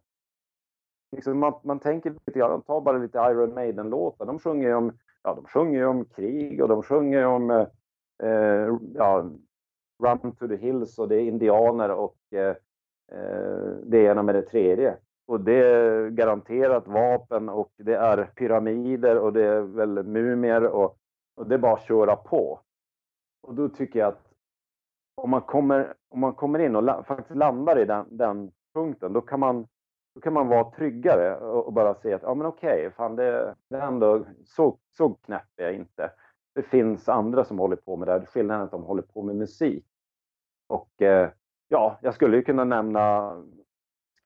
Liksom man, man tänker lite grann, ta bara lite Iron Maiden-låtar. De sjunger ju om, ja, de sjunger om krig och de sjunger om eh, eh, ja, Run to the Hills och det är indianer och eh, det ena med det tredje. Och det är garanterat vapen och det är pyramider och det är väl mumier och, och det är bara att köra på. Och då tycker jag att om man kommer, om man kommer in och la, faktiskt landar i den, den punkten, då kan man då kan man vara tryggare och, och bara se att ja men okej, okay, fan det, det är ändå så, så knäpp är jag inte det finns andra som håller på med det här. Skillnaden är att de håller på med musik. Och eh, ja, jag skulle ju kunna nämna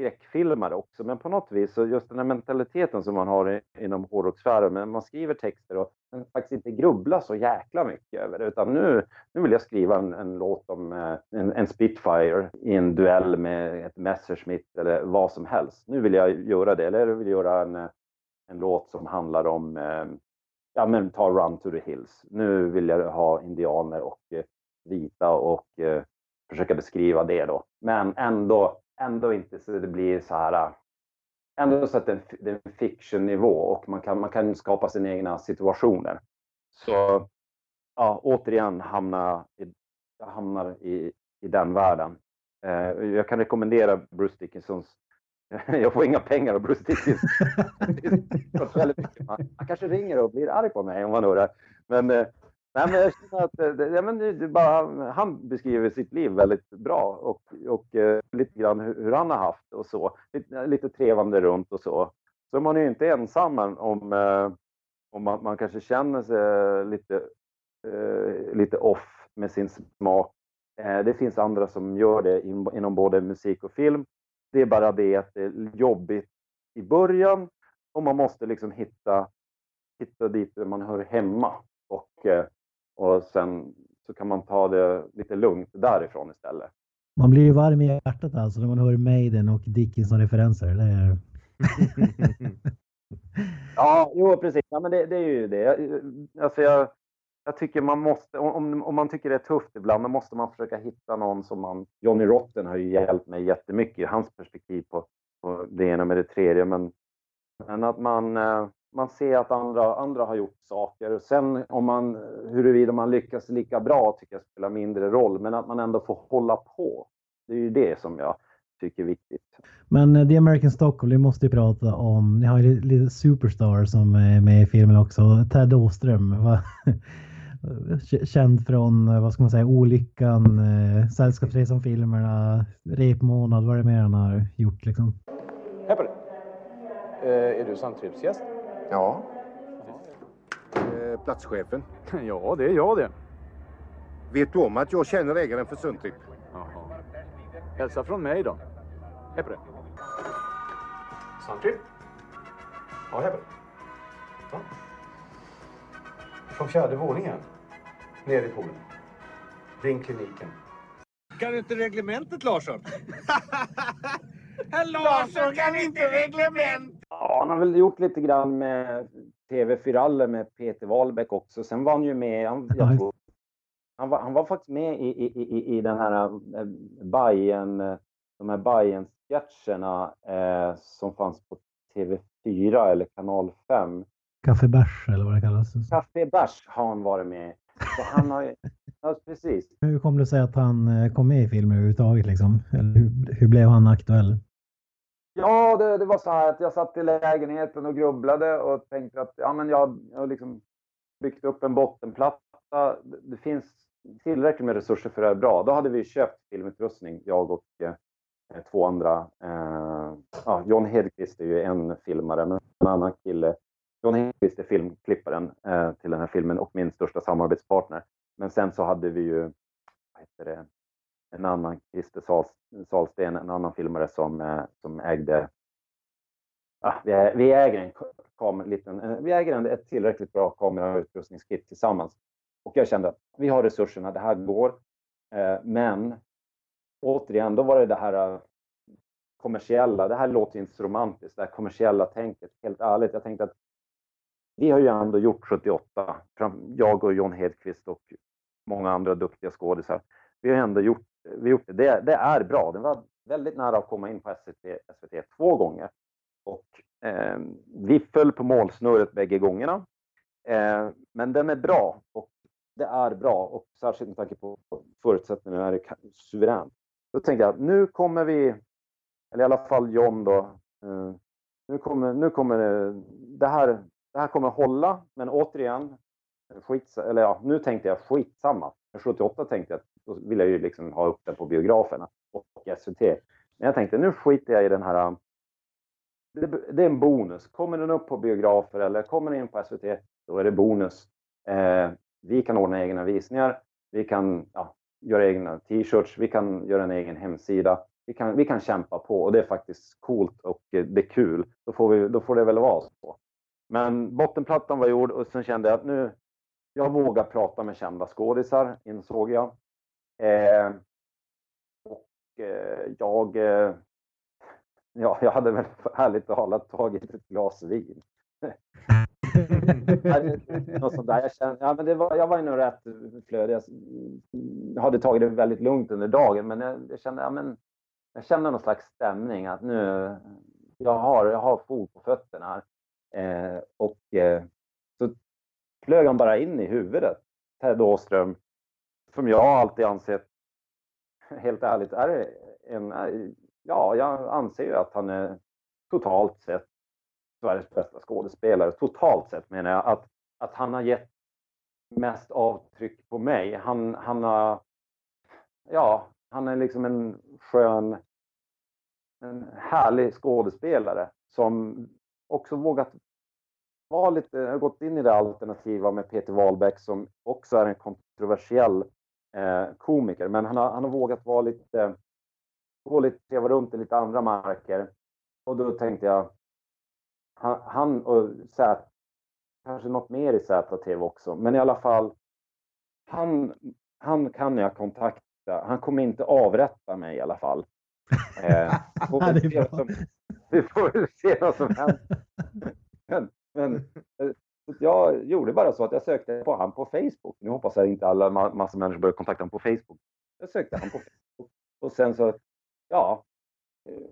skräckfilmare också, men på något vis så just den här mentaliteten som man har i, inom hårdrockssfären, men man skriver texter och man faktiskt inte grubblar så jäkla mycket över det, utan nu, nu vill jag skriva en, en låt om eh, en, en, Spitfire i en duell med ett Messerschmitt eller vad som helst. Nu vill jag göra det, eller jag vill göra en, en låt som handlar om eh, ja men ta Run to the Hills. Nu vill jag ha indianer och eh, vita och eh, försöka beskriva det då. Men ändå, ändå inte så det blir så här, ändå så att det är en fiction-nivå och man kan, man kan skapa sina egna situationer. Så ja, återigen hamna i, jag hamnar i, i den världen. Eh, jag kan rekommendera Bruce Dickinsons (laughs) jag får inga pengar av Bruce Dickens. (laughs) han, han kanske ringer och blir arg på mig om han hör det. Men, eh, nej, men jag känner att eh, ja, men det bara, han beskriver sitt liv väldigt bra och, och uh, lite grann hur, hur, han har haft och så. Lite, lite trevande runt och så. Så man är ju inte ensam om, uh, om man, man, kanske känner sig lite, uh, lite off med sin smak. det finns andra som gör det in, inom både musik och film det är bara det att det är jobbigt i början och man måste liksom hitta, hitta dit man hör hemma. Och, eh, och sen så kan man ta det lite lugnt därifrån istället. Man blir ju varm i hjärtat alltså när man hör Maiden och Dickinson-referenser. Det (laughs) ja, jo precis. Ja, men det, det är ju det. Alltså jag, jag tycker man måste, om, om man tycker det är tufft ibland, då måste man försöka hitta någon som man... Johnny Rotten har ju hjälpt mig jättemycket i hans perspektiv på, på det ena med det tredje, men, men att man, eh, man ser att andra, andra har gjort saker. Sen om man, huruvida man lyckas lika bra tycker jag spelar mindre roll, men att man ändå får hålla på. Det är ju det som jag tycker är viktigt. Men uh, The American Stockholm, vi måste ju prata om, ni har ju lite Superstar som är med i filmen också, Ted Åström. (laughs) känd från, eh, vad ska man säga, Olyckan, eh, Sällskapsresan-filmerna, Repmånad, vad är det mer han har gjort liksom? Hej på dig! Eh, är du Sandtripsgäst? Ja. Eh, platschefen? (laughs) ja, det är jag det. Vet du om att jag känner ägaren för Sundtrip? Jaha. Hälsa från mig då. Hej på dig. Sandtrip? Ja, hej på dig. Ja. Från fjärde våningen. Ner i poolen. Ring kliniken. Kan du inte reglementet Larsson? (laughs) Larsson kan inte reglement! Ja, han har väl gjort lite grann med TV4 med Peter Wahlbeck också. Sen var han ju med, han, jag tror, han, var, han var faktiskt med i, i, i, i den här äh, Bajen, de här Bajen-sketcherna eh, som fanns på TV4 eller kanal 5. Kaffebärs eller vad det kallas. Kaffebärs har han varit med så han har (laughs) ja, precis. Hur kom det sig att han eh, kom med i filmen överhuvudtaget liksom? Eller hur, hur blev han aktuell? Ja, det, det, var så här att jag satt i lägenheten och grubblade och tänkte att ja, men jag har liksom byggt upp en bottenplatta. Det finns tillräckligt med resurser för det här bra. Då hade vi köpt filmutrustning, jag och eh, eh två andra. Eh, ja, John Hedqvist är ju en filmare, men en annan kille John Hedqvist är filmklipparen eh, till den här filmen och min största samarbetspartner. Men sen så hade vi ju vad heter det, en annan, Christer Salsten, en annan filmare som, eh, som ägde Ja, vi, är, vi, äger en kom, liten, eh, vi äger en, ett tillräckligt bra kamerautrustningskit tillsammans. Och jag kände att vi har resurserna, det här går. Eh, men återigen, då var det det här eh, kommersiella. Det här låter inte så romantiskt, det här kommersiella tänket. Helt ärligt, jag tänkte att vi har ju ändå gjort 78, jag och John Hedqvist och många andra duktiga skådisar. Vi har ändå gjort, vi gjort det. det. det. är bra. Det var väldigt nära att komma in på SVT, SVT två gånger. Och eh, vi föll på målsnöret bägge gångerna. Eh, men den är bra och det är bra och särskilt med tanke på förutsättningarna är det suveränt. Då tänkte jag nu kommer vi, eller i alla fall John då, eh, nu kommer, nu kommer det, det här det här kommer hålla, men återigen, skits, eller ja, nu tänkte jag skitsamma. För 78 tänkte jag, då vill jag ju liksom ha upp den på biograferna och SVT. Men jag tänkte, nu skiter jag i den här um, det, det, är en bonus. Kommer den upp på biografer eller kommer den in på SVT, då är det bonus. Eh, vi kan ordna egna visningar. Vi kan ja, göra egna t-shirts. Vi kan göra en egen hemsida. vi kan, vi kan kämpa på och det är faktiskt coolt och eh, det är kul. Då får, vi, då får det väl vara så. Men bottenplattan var gjord och sen kände jag att nu, jag vågar prata med kända skådisar, insåg jag. Eh, och eh, jag, eh, ja, (laughs) jag hade väl ärligt talat tagit ett glas vin. (laughs) Något sånt där. Jag, kände, ja, men det var, jag var nog rätt flödig. Jag mm, hade tagit det väldigt lugnt under dagen, men jag, jag kände, ja, men jag kände någon slags stämning att nu, jag har, jag har fot på fötterna här. Eh, och eh, så flög han bara in i huvudet, Ted Åström, som jag alltid ansett, helt ärligt, är en, ja, jag anser ju att han är totalt sett Sveriges bästa skådespelare. Totalt sett menar jag att, att han har gett mest avtryck på mig. Han, han har, ja, han är liksom en skön, en härlig skådespelare som också vågat vara lite, har gått in i det alternativa med Peter Wahlbeck som också är en kontroversiell eh, komiker. Men han har, han har vågat vara lite, gå lite, treva runt i lite andra marker. Och då tänkte jag, han, han och Zät, kanske något mer i ZTV också, men i alla fall, han, han kan jag kontakta. Han kommer inte avrätta mig i alla fall. (laughs) Eh, vi får väl se vad som händer. Men, men (laughs) jag gjorde bara så att jag sökte på han på Facebook. Nu hoppas jag inte alla massa människor börjar kontakta honom på Facebook. Jag sökte han på Facebook och sen så, ja, eh,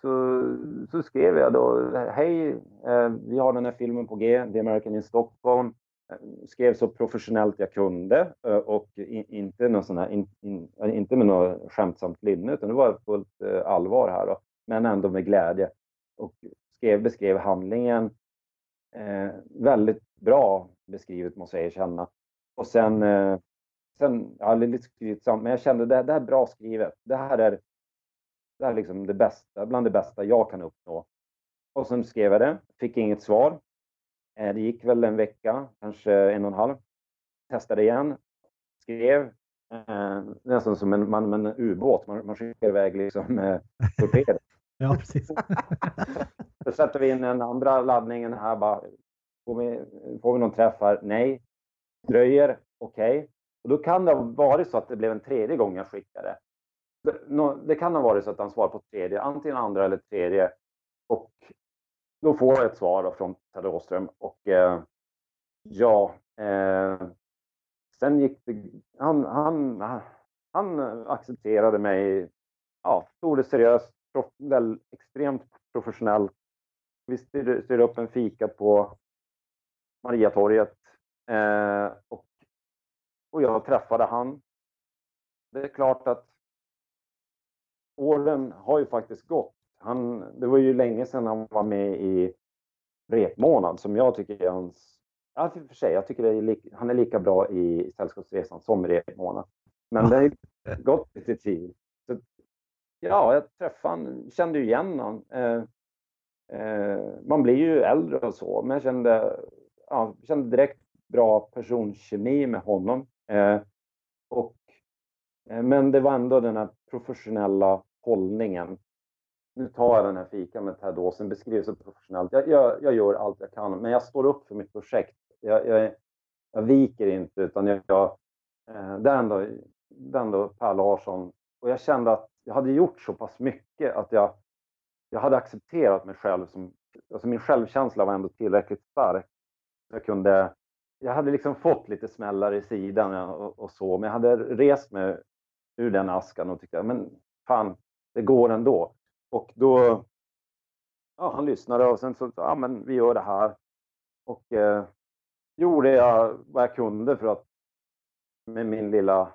så, så skrev jag då, hej, eh, vi har den här filmen på G, The American in Stockholm. Eh, skrev så professionellt jag kunde och inte, någon sån här, in, in, inte med något skämtsamt linne, utan det var fullt allvar här. Då men ändå med glädje. Och skrev, beskrev handlingen eh, väldigt bra beskrivet måste jag erkänna. Och sen, eh, sen ja, lite skrytsamt, men jag kände det, det här är bra skrivet. Det här är, det här är liksom det bästa, bland det bästa jag kan uppnå. Och sen skrev jag det, fick inget svar. Eh, det gick väl en vecka, kanske en och en halv. Testade igen, skrev, eh, nästan som en, man, en ubåt, man, man skickar iväg liksom eh, torped. Ja, (laughs) precis. (laughs) Då sätter vi in den andra laddningen här bara. Får vi, får vi någon träff här? Nej. Dröjer? Okej. Okay. Och då kan det ha varit så att det blev en tredje gång jag skickade. Det kan ha varit så att han svarade på tredje, antingen andra eller tredje. Och då får jag ett svar då från Ted Åström och eh, ja, eh, sen gick det, han, han, han accepterade mig, ja, tog det seriöst, prof, väl, extremt professionellt. Vi styrde, styrde upp en fika på Mariatorget eh, och, och jag träffade han. Det är klart att åren har ju faktiskt gått. Han, det var ju länge sedan han var med i repmånad som jag tycker är hans... Ja, för sig, jag tycker är li, han är lika bra i Sällskapsresan som i repmånad. Men det har gått lite tid ja, jag träffade han, kände igen honom. Eh, eh, man blir ju äldre och så, men jag kände, ja, kände direkt bra personkemi med honom. Eh, och, eh, men det var ändå den här professionella hållningen. Nu tar jag den här fikan med Ted Åsen, beskrivs så professionellt. Jag, jag, jag, gör allt jag kan, men jag står upp för mitt projekt. Jag, jag, jag viker inte, utan jag, jag eh, det, är ändå, det är ändå Per Larsson. Och jag kände att jag hade gjort så pass mycket att jag, jag hade accepterat mig själv som, alltså min självkänsla var ändå tillräckligt stark. Jag kunde, jag hade liksom fått lite smällar i sidan och, och så, men jag hade rest mig ur den askan och tyckte, men fan, det går ändå. Och då, ja, han lyssnade och sen så, ja men vi gör det här. Och eh, gjorde jag vad jag kunde för att med min lilla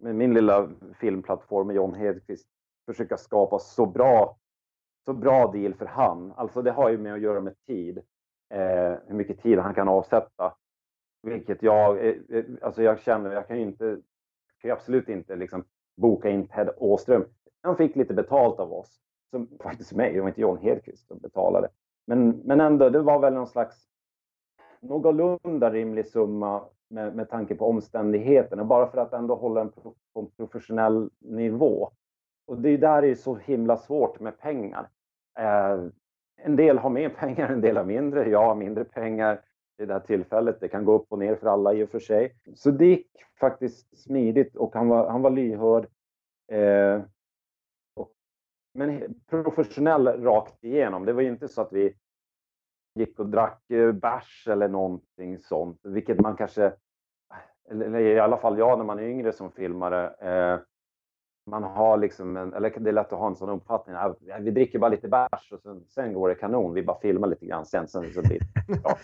med min lilla filmplattform med John Hedqvist försöka skapa så bra, så bra deal för han. Alltså det har ju med att göra med tid. Eh, hur mycket tid han kan avsätta. Vilket jag, eh, eh alltså jag känner, jag kan ju inte, kan ju absolut inte liksom boka in Ted Åström. Han fick lite betalt av oss. Som (laughs) faktiskt mig, det var inte John Hedqvist som betalade. Men, men ändå, det var väl någon slags någorlunda rimlig summa med, med tanke på omständigheterna, bara för att ändå hålla en på en professionell nivå. och det är där det är så himla svårt med pengar. Eh, en del har mer (laughs) pengar, en del har mindre. Jag har mindre pengar i det här tillfället. Det kan gå upp och ner för alla i och för sig. Så det gick faktiskt smidigt och han var, han var lyhörd. Eh, och, men professionell rakt igenom. Det var ju inte så att vi gick och drack eh, bärs eller någonting sånt, vilket man kanske, eller i alla fall jag när man är yngre som filmare, eh, man har liksom en, eller det är lätt att ha en sån uppfattning, att vi dricker bara lite bärs och sen, sen går det kanon, vi bara filmar lite grann sen, sen så blir det bra.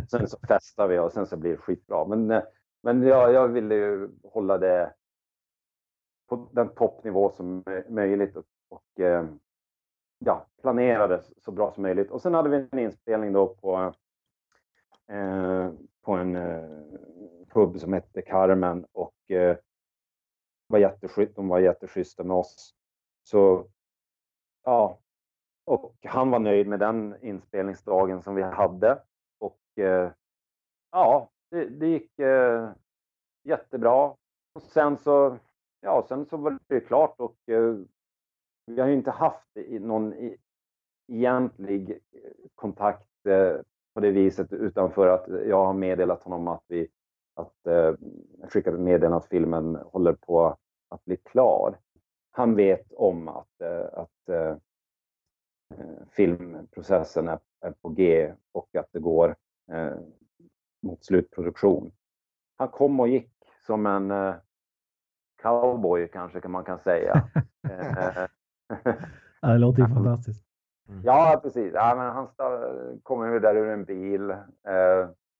(laughs) sen så festar vi och sen så blir det skitbra. Men, men ja, jag ville ju hålla det på den toppnivå som möjligt och, och eh, ja, planerade så bra som möjligt. Och sen hade vi en inspelning då på, eh, på en eh, pub som hette Carmen och eh, var de var jätteschyssta med oss. Så ja, och han var nöjd med den inspelningsdagen som vi hade. Och eh, ja, det, det gick eh, jättebra. Och sen så, ja, sen så var det klart och eh, vi har ju inte haft någon egentlig eh, kontakt eh, på det viset utanför att jag har meddelat honom att vi att eh, skickat ett meddelande att filmen håller på att bli klar. Han vet om att, eh, att eh, filmprocessen är, är, på G och att det går eh, mot slutproduktion. Han kom och gick som en eh, cowboy kanske kan man kan säga. (laughs) (laughs) ja, det låter ju fantastiskt. Mm. Ja, precis. Ja, men han kom ju där ur en bil.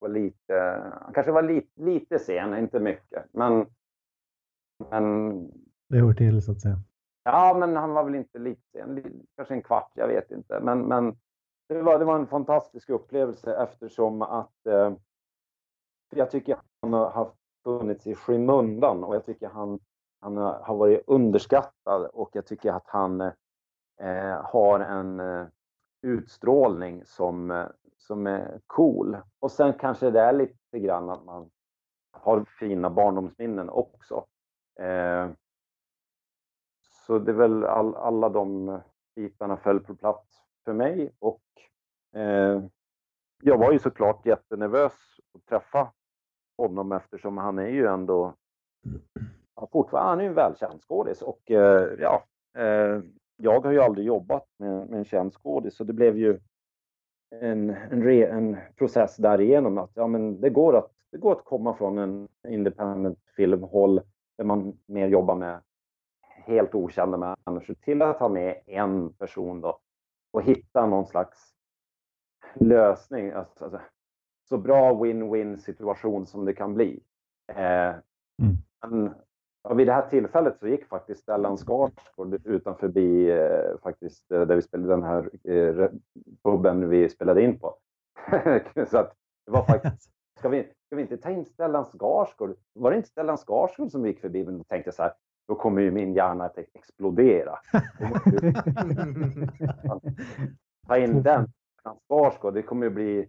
Var lite, han kanske var lite, lite sen, inte mycket. Men, men... Det hör till så att säga. Ja, men han var väl inte lite sen. Kanske en kvart, jag vet inte. Men, men det, var, det var en fantastisk upplevelse eftersom att eh, jag tycker han har haft funnits i skymundan och jag tycker han han har varit underskattad och jag tycker att han eh, har en eh, utstrålning som, eh, som är cool. Och sen kanske det är lite grann att man har fina barndomsminnen också. Eh, så det är väl all, alla de bitarna föll på plats för mig och eh, jag var ju såklart jättenervös att träffa honom eftersom han är ju ändå han fortfarande, han är en välkänd skådis och eh, ja, eh, jag har ju aldrig jobbat med, med en känd skådis så det blev ju en, en, re, en process därigenom att ja, men det, går att, det går att komma från en independent filmhåll där man mer jobbar med helt okända människor till att ha med en person då och hitta någon slags lösning. Alltså, alltså så bra win-win situation som det kan bli. Eh, mm. men Ja, vid det här tillfället så gick faktiskt Stellan Skarsgård utanför bi, eh, faktiskt eh, där vi spelade den här eh, puben vi spelade in på. (laughs) så att det var faktiskt, (laughs) ska vi, ska vi inte ta in Stellan Skarsgård? Var det inte Stellan Skarsgård som gick förbi? Men då tänkte jag så här, då kommer ju min hjärna att explodera. (laughs) ta in den, Stellan Skarsgård, det kommer ju bli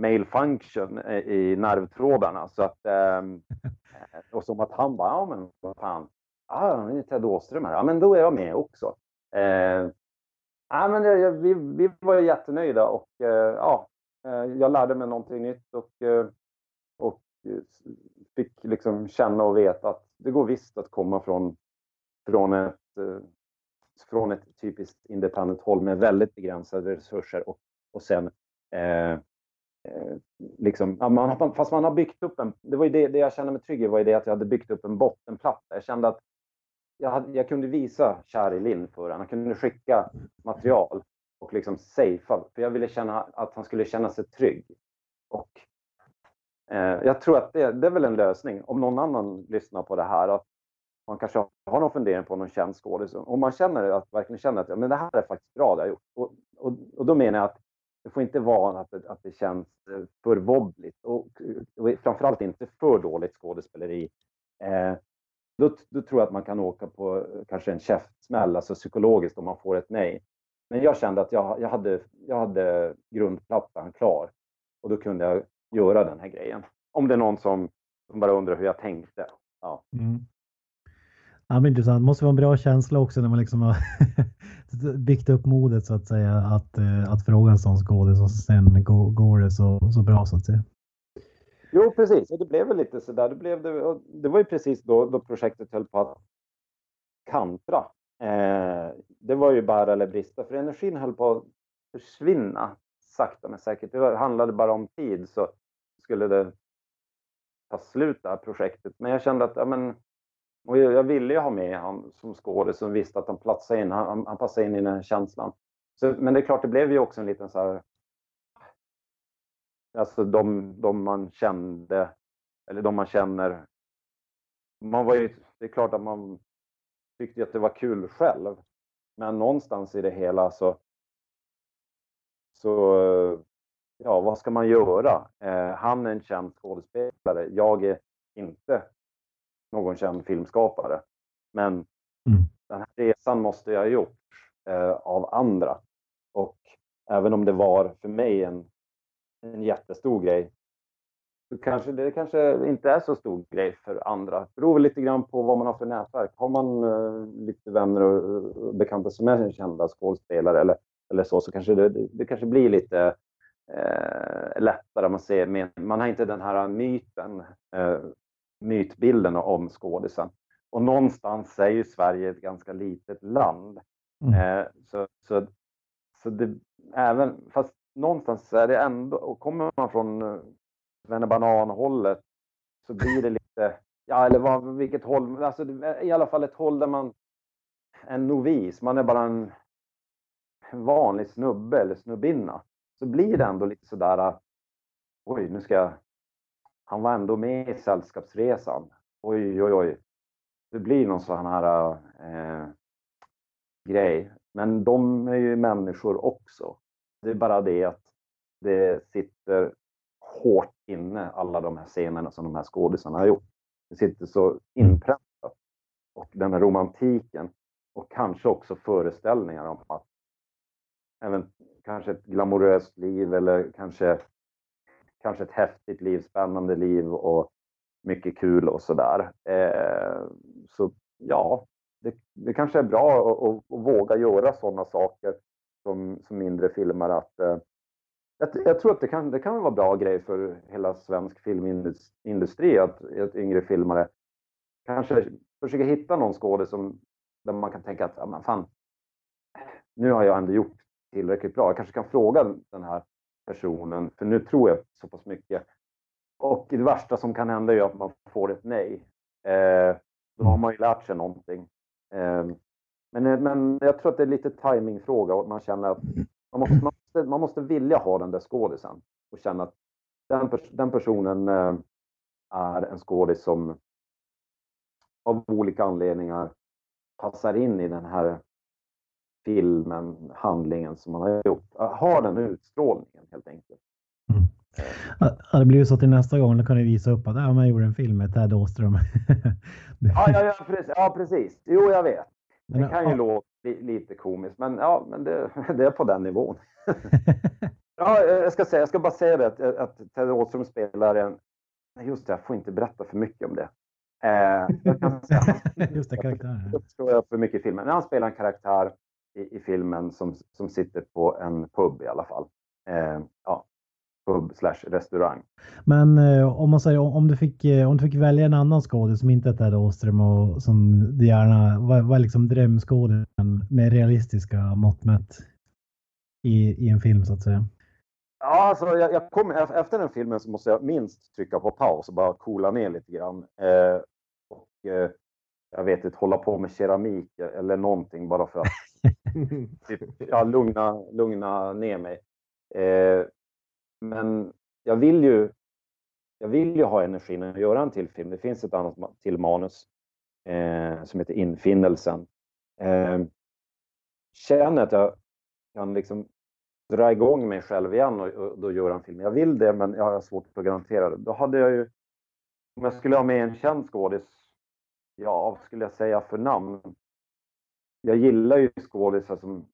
male function i nervtrådarna. Så att, ehm, eh, och som att han bara, ja men vad fan, ja, det är Ted Åström här, ja men då är jag med också. Eh, ja, men det, vi, vi var jättenöjda och eh, ja, eh, jag lärde mig någonting nytt och, eh, och fick liksom känna och veta att det går visst att komma från, från ett från ett typiskt independent håll med väldigt begränsade resurser och, och sen Eh, Eh, liksom, man, fast man har byggt upp en, det var ju det, det jag kände mig trygg i var ju det att jag hade byggt upp en bottenplatta. Jag kände att jag, hade, jag kunde visa Shari Linn för honom. Jag kunde skicka material och liksom safea, för jag ville känna att han skulle känna sig trygg. Och eh, jag tror att det, det, är väl en lösning, om någon annan lyssnar på det här, att man kanske har någon fundering på någon känd skådis. Om man känner att, verkligen känner att ja, men det här är faktiskt bra det jag gjort. Och, och, och då menar jag att det får inte vara att det, att det känns eh, för vobbligt och, och framförallt inte för dåligt skådespeleri. Eh, då, då, tror jag att man kan åka på eh, kanske en käftsmäll, alltså psykologiskt om man får ett nej. Men jag kände att jag, jag, hade, jag hade grundplattan klar och då kunde jag göra den här grejen. Om det är någon som, som bara undrar hur jag tänkte. Ja. Mm. Ja, men intressant. Det måste vara en bra känsla också när man liksom har (laughs) byggt upp modet så att säga att, eh, att fråga en sån skådis och sen går, går det så, så bra så att säga. Jo, precis. Och det blev väl lite så där. Det, blev det, det var ju precis då, då projektet höll på att kantra. Eh, det var ju bara eller brista, för energin höll på att försvinna sakta men säkert. Det handlade bara om tid så skulle det ta slut det här projektet. Men jag kände att ja, men, och jag, ville ju ha med honom som skådis som visste att han platsade in, han, han passade in i den här känslan. Så, men det är klart, det blev ju också en liten så här... Alltså de, de man kände, eller de man känner. Man var ju, det är klart att man tyckte att det var kul själv. Men någonstans i det hela så, så ja, vad ska man göra? Eh, han är en känd skådespelare. Jag är inte någon känd filmskapare. Men mm. den här resan måste jag ha gjort eh, av andra. Och även om det var för mig en, en jättestor grej så kanske det kanske inte är så stor grej för andra. Det beror lite grann på vad man har för nätverk. Har man uh, lite vänner och, och bekanta som är kända skådespelare eller, eller så, så kanske det, det, det kanske blir lite uh, lättare. Man, ser, man har inte den här myten, uh, mytbilden om skådisen. Och någonstans är ju Sverige ett ganska litet land. Mm. så, så, så det, även, fast någonstans är det ändå, och kommer man från Banan-hållet så blir det lite, ja eller vad, vilket håll, alltså i alla fall ett håll där man, en novis, man är bara en vanlig snubbe eller snubbinna. Så blir det ändå lite sådär, oj nu ska jag, han var ändå med i Sällskapsresan. Oj, oj, oj. Det blir någon sån här eh, grej. Men de är ju människor också. Det är bara det att det sitter hårt inne, alla de här scenerna som de här skådisarna har gjort. Det sitter så inpräntat. Och den här romantiken och kanske också föreställningar om att även kanske ett glamoröst liv eller kanske, kanske ett häftigt liv, spännande liv och mycket kul och sådär. Eh, så ja, det, det, kanske är bra att, att, att våga göra sådana saker som, som mindre filmare. Att, eh, jag, jag, tror att det kan, det kan vara bra grej för hela svensk filmindustri att, att yngre filmare kanske försöker hitta någon skådis som där man kan tänka att, ah, fan, nu har jag ändå gjort tillräckligt bra. Jag kanske kan fråga den här personen, för nu tror jag så pass mycket. Och det värsta som kan hända är att man får ett nej. Eh, då har man ju lärt sig någonting. Eh, men, eh, men jag tror att det är lite timingfråga och man känner att man måste, man måste, man måste vilja ha den där skådisen och känna att den, den personen eh, är en skådis som av olika anledningar passar in i den här filmen, handlingen som man har gjort. Ha den utstrålningen helt enkelt. Mm. Ja, det blir ju så till nästa gång, då kan du visa upp att ja, man gjorde en film med Ted Åström. (laughs) ja, ja, ja, precis. ja, precis. Jo, jag vet. Det kan ju låta lite komiskt, men ja, men det, (laughs) det är på den nivån. (laughs) ja, jag ska, säga, jag ska bara säga det att, att Ted Åström spelar en... Just det, jag får inte berätta för mycket om det. Eh, jag kan säga, just det, karaktär. Jag jag för mycket i filmen. Men han spelar en karaktär i, i filmen som, som sitter på en pub i alla fall. Eh, ja, pub slash restaurang. Men eh, om man säger om du fick eh, om du fick välja en annan skådis som inte är Ted Åström och som du gärna, vad, vad är liksom drömskådisen med realistiska mått mätt i, i en film så att säga? Ja, alltså jag, jag kom, efter den filmen så måste jag minst trycka på paus och bara coola ner lite grann. Eh, och eh, jag vet inte, hålla på med keramik eller någonting bara för att typ, ja, lugna, lugna ner mig. Eh, men jag vill ju jag vill ju ha energin att göra en till film. Det finns ett annat till manus eh, som heter Infinnelsen. Eh, känner att jag kan liksom dra igång mig själv igen och, och då göra en film. Jag vill det, men jag har svårt att garantera det. Då hade jag ju, om jag skulle ha med en känd skådis, ja, vad skulle jag säga för namn? Jag gillar ju skådisar som,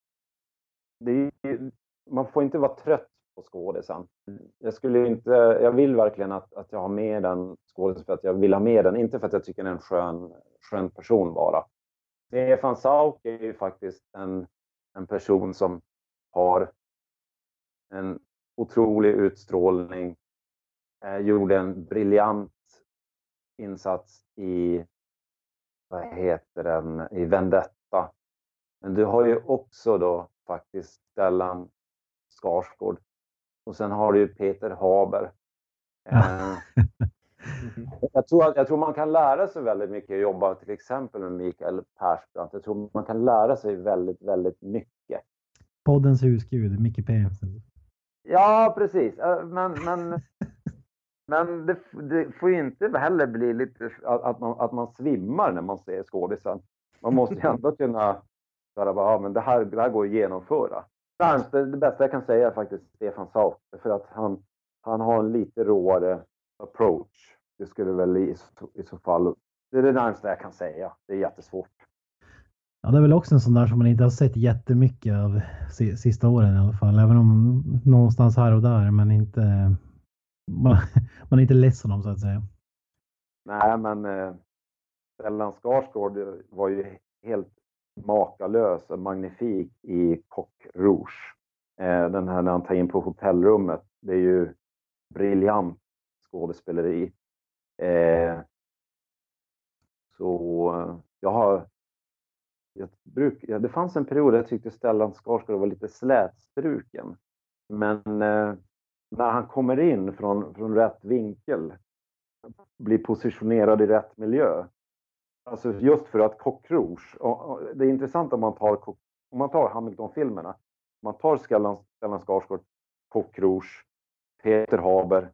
det är, man får inte vara trött på skådisen. Jag skulle inte, jag vill verkligen att, att jag har med den skådisen för att jag vill ha med den, inte för att jag tycker den är en skön, skön person bara. Stefan Sauk är ju faktiskt en, en person som har en otrolig utstrålning, eh, gjorde en briljant insats i, vad heter den, i Vendetta. Men du har ju också då faktiskt Stellan Skarsgård och sen har du ju Peter Haber. Eh, jag, tror, jag tror man kan lära sig väldigt mycket att jobba till exempel med Mikael Persbrandt. Jag tror man kan lära sig väldigt, väldigt mycket. Poddens husgud, Micke P. Ja, precis. Eh, men, men, (laughs) men det, det får ju inte heller bli lite att, att, man, att man svimmar när man ser skådisen. Man måste ju (laughs) ändå kunna säga ja, men det här, det här går att genomföra. Det, det bästa jag kan säga är faktiskt Stefan Sauk, för att han, han har en lite råare approach. Det skulle väl i, i så fall, det är det närmaste jag kan säga. Det är jättesvårt. Ja, det är väl också en sån där som man inte har sett jättemycket av sista åren i alla fall. Även om någonstans här och där, men inte. (laughs) Man, man är inte ledsen om så att säga. Nej, men eh, Stellan Skarsgård var ju helt makalös och magnifik i Coq Rouge. Eh, den här när han tar in på hotellrummet. Det är ju briljant skådespeleri. Eh, så jag har jag bruk, ja, det fanns en period där jag tyckte Stellan Skarsgård var lite slätstruken. Men eh, när han kommer in från, från rätt vinkel, blir positionerad i rätt miljö. Alltså just för att Coq Rouge, och, och, det är intressant om man tar, om man tar Hamilton-filmerna. Om man tar Stellan, Stellan Skarsgård, Coq Rouge, Peter Haber,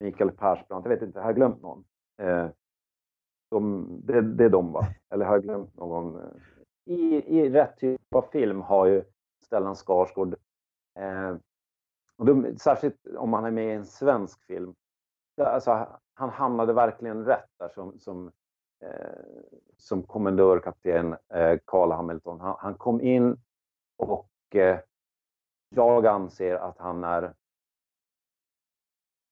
Mikael Persbrandt, jag vet inte, har jag glömt någon? Eh, de, det, det är de va? Eller har jag glömt någon? Eh? i, i rätt typ av film har ju Stellan Skarsgård, eh, och de, särskilt om han är med i en svensk film, alltså, han hamnade verkligen rätt där som, som, Eh, som kommendörkapten eh, Carl Hamilton. Han, han, kom in och eh, jag anser att han är,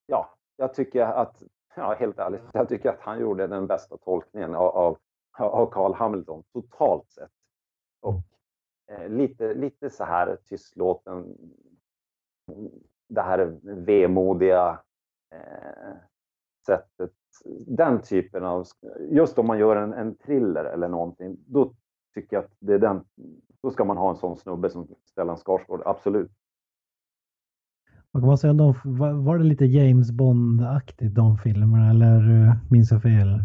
ja, jag tycker att, ja helt ärligt, jag tycker att han gjorde den bästa tolkningen av, av, av Carl Hamilton totalt sett. Och eh, lite, lite så här tystlåten, det här vemodiga eh, sättet. Den typen av, just om man gör en, en thriller eller någonting, då tycker jag att det är den, då ska man ha en sån snubbe som Stellan Skarsgård, absolut. Vad kan man säga, de, var det lite James Bond-aktigt de filmerna eller eh, minns jag fel?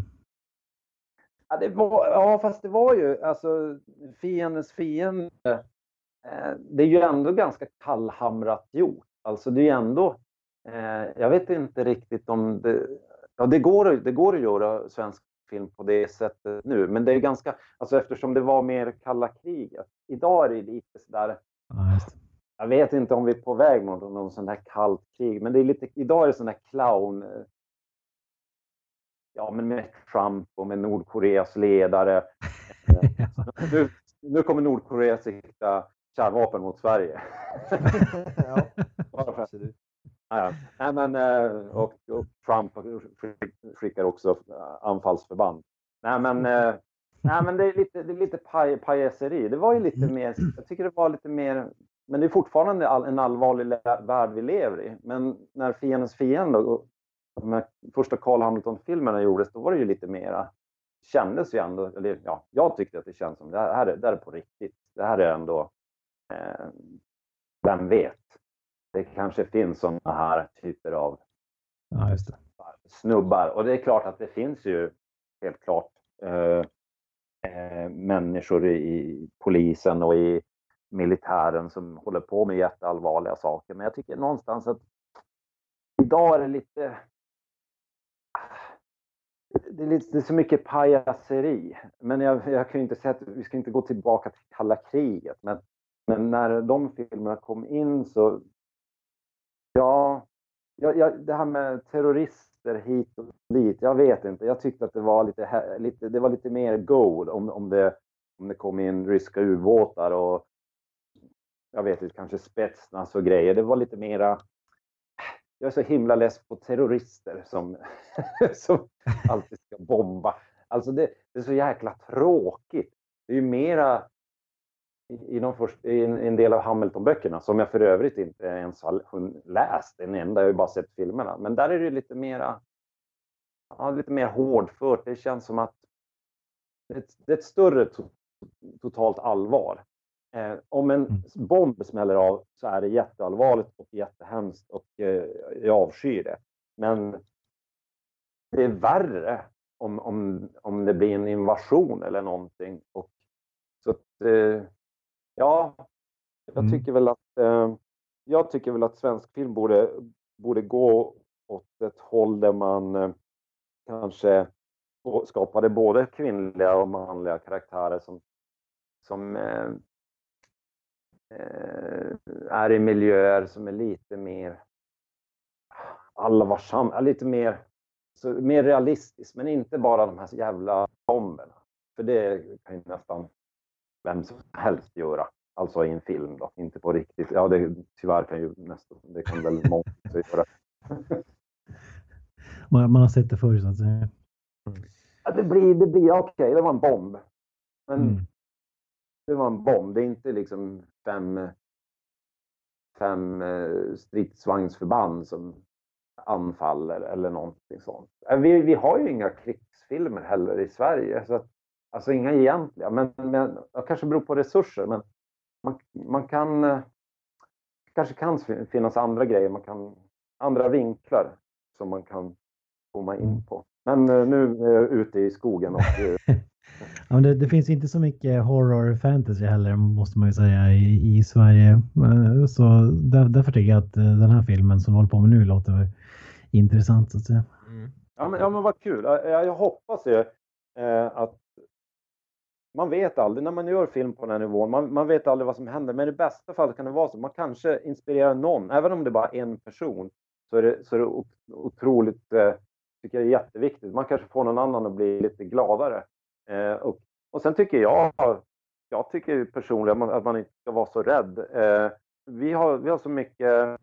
Ja, det var, ja, fast det var ju alltså fiendens fiende. Eh, det är ju ändå ganska kallhamrat gjort. Alltså det är ju ändå, eh, jag vet inte riktigt om det, ja det går, det går att göra svensk film på det sättet nu, men det är ganska, alltså eftersom det var mer kalla kriget. Idag är det lite sådär, jag vet inte om vi är på väg mot någon sån här kallt krig, men det är lite, idag är det sån där clown, ja, men med Trump och med Nordkoreas ledare. (laughs) nu, nu kommer Nordkorea sikta kärnvapen mot Sverige. (laughs) ja, Ja, ja. men, eh, och, och, Trump skickar också eh, anfallsförband. Nej, men, eh, nej, men det är lite, det är lite paj, pajaseri. Det var ju lite mer, jag tycker det var lite mer, men det är fortfarande en allvarlig värld vi lever i. Men när fiendens fiende de första Carl Hamilton-filmerna gjordes, då var det ju lite mera, kändes ju ändå, eller ja, jag tyckte att det känns som det här, är, det här är på riktigt. Det här är ändå, eh, vem vet? Det kanske finns sådana här typer av ja, snubbar. Och det är klart att det finns ju helt klart eh, eh, människor i polisen och i militären som håller på med jätteallvarliga saker. Men jag tycker någonstans att idag är det lite, det är, lite, det är så mycket pajaseri. Men jag, jag kan ju inte säga att vi ska inte gå tillbaka till kalla kriget. Men, men när de filmerna kom in så... Ja, jag, jag, det här med terrorister hit och dit. Jag vet inte. Jag tyckte att det var lite, lite, det var lite mer gold om, om, det, om det kom in ryska ubåtar och jag vet inte, kanske spetsnas och grejer. Det var lite mera jag är så himla less på terrorister som, (laughs) som alltid ska bomba. Alltså det, det, är så jäkla tråkigt. Det är ju mera i, de först, i en, en, del av Hamilton-böckerna, som jag för övrigt inte ens har läst en enda, jag har ju bara sett filmerna. Men där är det lite mera, ja, lite mer hårdfört. Det känns som att det är ett, det är ett större to, totalt allvar. Eh, om en mm. bomb smäller av så är det jätteallvarligt och jättehemskt och eh, jag avskyr det. Men det är värre om, om, om det blir en invasion eller någonting. Och, så att, eh, ja, jag mm. tycker väl att eh, jag tycker väl att svensk film borde, borde gå åt ett håll där man eh, kanske skapade både kvinnliga och manliga karaktärer som, som eh, Eh, är i miljöer som är lite mer allvarsamma, lite mer, så, mer realistiskt, men inte bara de här jävla bomberna. För det kan ju nästan vem som helst göra. Alltså i en film då, inte på riktigt. Ja, det tyvärr kan ju nästan, det kan väl (laughs) många göra. (laughs) man, man har sett det förr så att säga. Ja, det blir, det blir okej, okay, det var en bomb. Men mm det var en bomb. Det är inte liksom fem, fem eh, stridsvagnsförband som anfaller eller någonting sånt. Vi, vi har ju inga krigsfilmer heller i Sverige. Så att, alltså inga egentliga, men, men det kanske beror på resurser. Men man, man kan eh, kanske kan finnas andra grejer, man kan, andra vinklar som man kan komma in mm. på. Men nu är jag ute i skogen och (laughs) Ja, det, det, finns inte så mycket horror fantasy heller måste man ju säga i, i Sverige. Eh, så där, därför tycker jag att eh, den här filmen som håller på med nu låter intressant så att säga. Mm. Ja, men, ja men vad kul. Jag, jag hoppas ju eh, att man vet aldrig när man gör film på den här nivån. Man, man vet aldrig vad som händer. Men i bästa fall kan det vara så. Man kanske inspirerar någon, även om det är bara en person. Så är det, så är det otroligt, eh, tycker jag är jätteviktigt. Man kanske får någon annan att bli lite gladare. Eh, och, och sen tycker jag, jag tycker personligen att man inte ska vara så rädd. Eh, vi, har, vi har så mycket,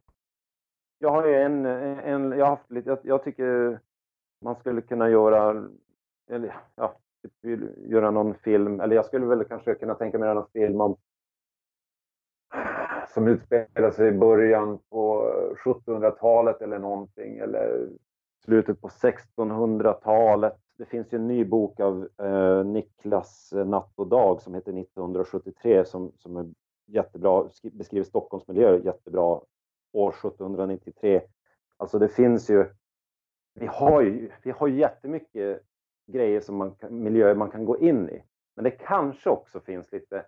jag har ju en, en jag, har haft lite, jag, jag tycker man skulle kunna göra, eller ja, vill göra någon film, eller jag skulle väl kanske kunna tänka mig någon film om som utspelar sig i början på 1700-talet eller någonting, eller slutet på 1600-talet det finns ju en ny bok av eh, Niklas eh, Natt och Dag som heter 1973 som, som är jättebra, beskriver Stockholms miljö jättebra år 1793. Alltså det finns ju, vi har ju, vi har jättemycket grejer som man miljöer man kan gå in i. Men det kanske också finns lite,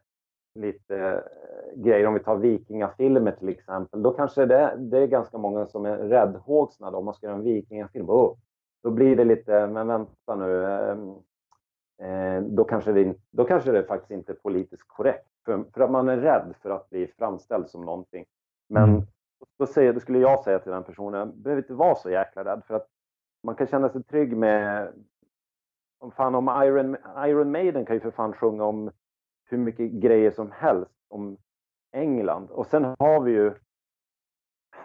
lite eh, grejer, om vi tar vikingafilmer till exempel, då kanske det, det är ganska många som är räddhågsna om man ska göra en vikingafilm. Oh, då blir det lite, men vänta nu, ehm, eh, då, kanske det, då kanske det faktiskt inte är politiskt korrekt. För, för att man är rädd för att bli framställd som någonting. Men mm. då, säger, då skulle jag säga till den personen, behöver inte vara så jäkla rädd för att man kan känna sig trygg med om, fan, om Iron, Iron Maiden kan ju för fan sjunga om hur mycket grejer som helst om England. Och sen har vi ju,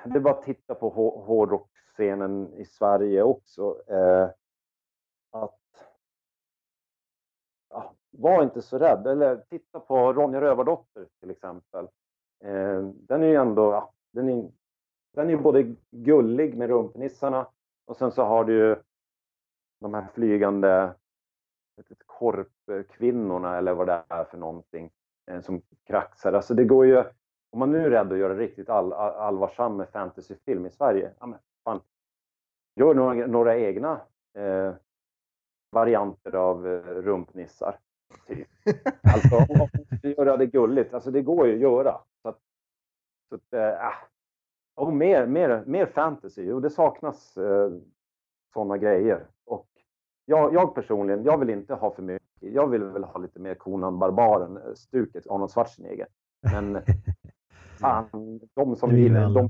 det är bara att titta på hårdrockscenen i Sverige också. Eh, att ja, var inte så rädd. Eller titta på Ronja Rövardotter till exempel. Eh, den är ju ändå, ja, den är, den är både gullig med rumpnissarna och sen så har du ju de här flygande korpkvinnorna eller vad det är för någonting eh, som kraxar. Alltså det går ju, om man nu är rädd att göra riktigt all, all, allvarsam fantasyfilm i Sverige, ja, men fan, gör några, några egna eh, varianter av eh, rumpnissar. Typ. (laughs) Alltså om man göra det gulligt, alltså det går ju att göra. Så att, så att, äh. Och mer, mer, mer fantasy, och det saknas eh, sådana grejer. Jag, jag personligen, jag vill inte ha för mycket. Jag vill väl ha lite mer Conan Barbaren-stuket, Arnold Schwarzenegger. Men (laughs) fan, de som gillar, de,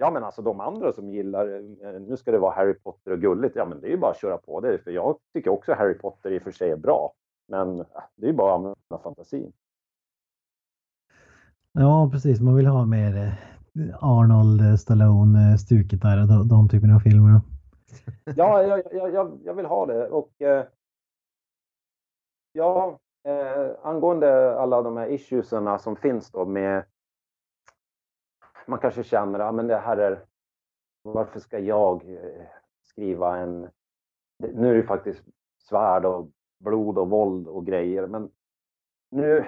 Ja, men alltså de andra som gillar, eh, nu ska det vara Harry Potter och gulligt, ja men det är ju bara att köra på det. För jag tycker också Harry Potter i och för sig är bra. Men det är ju bara att använda fantasin. Ja, precis. Man vill ha mer eh, Arnold eh, Stallone-stuket där, de, de typerna av filmer. Ja, jag, jag, jag, vill ha det. Och eh, ja, eh, angående alla de här issuesen som finns då med man kanske känner att det här är varför ska jag eh, skriva en... Nu är det faktiskt svärd och blod och våld och grejer, men nu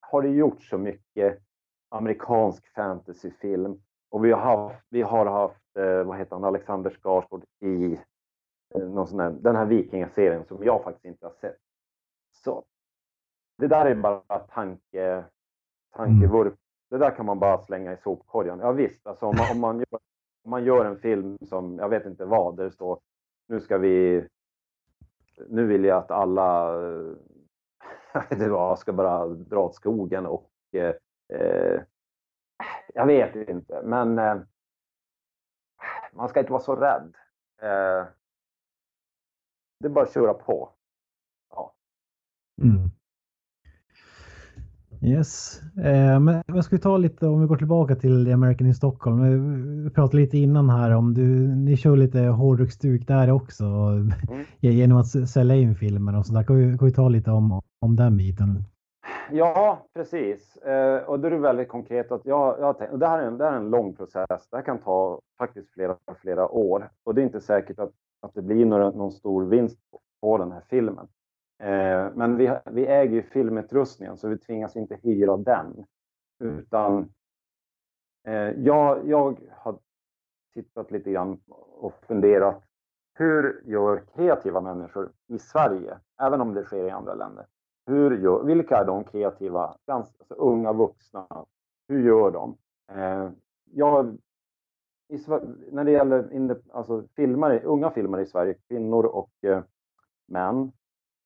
har det gjorts så mycket amerikansk fantasyfilm och vi har haft, vi har haft vad heter han, Alexander Skarsgård i eh, någon sån här, den här vikingaserien som jag faktiskt inte har sett. Så det där är bara tanke, tankevurp. Mm. Det där kan man bara slänga i sopkorgen. Ja visst, alltså om man, om man, gör, om man gör en film som, jag vet inte vad, där det står nu ska vi, nu vill jag att alla, (laughs) vet inte vad, ska bara dra åt skogen och eh, eh, jag vet inte, men eh, man ska inte vara så rädd. Eh, det är bara att köra på. Ja. Mm. Yes, eh, men ska ta lite om vi går tillbaka till American in Stockholm. Vi pratade lite innan här om du, ni kör lite hårdrockstuk där också mm. genom att sälja in filmen och så där. Kan vi, kan vi ta lite om, om den biten? Ja, precis. Eh, och då är det väldigt konkret att jag, jag tänkt, och det här, är en, det här är en lång process. Det här kan ta faktiskt flera, flera år och det är inte säkert att, att det blir några, någon stor vinst på, på den här filmen. Eh, men vi, vi äger ju filmutrustningen så vi tvingas inte hyra den. Utan eh, jag, jag har tittat lite grann och funderat. Hur gör kreativa människor i Sverige, även om det sker i andra länder? Hur gör, vilka är de kreativa, ganska, alltså unga vuxna? Hur gör de? Eh, jag, i, när det gäller alltså filmare, unga filmare i Sverige, kvinnor och eh, män,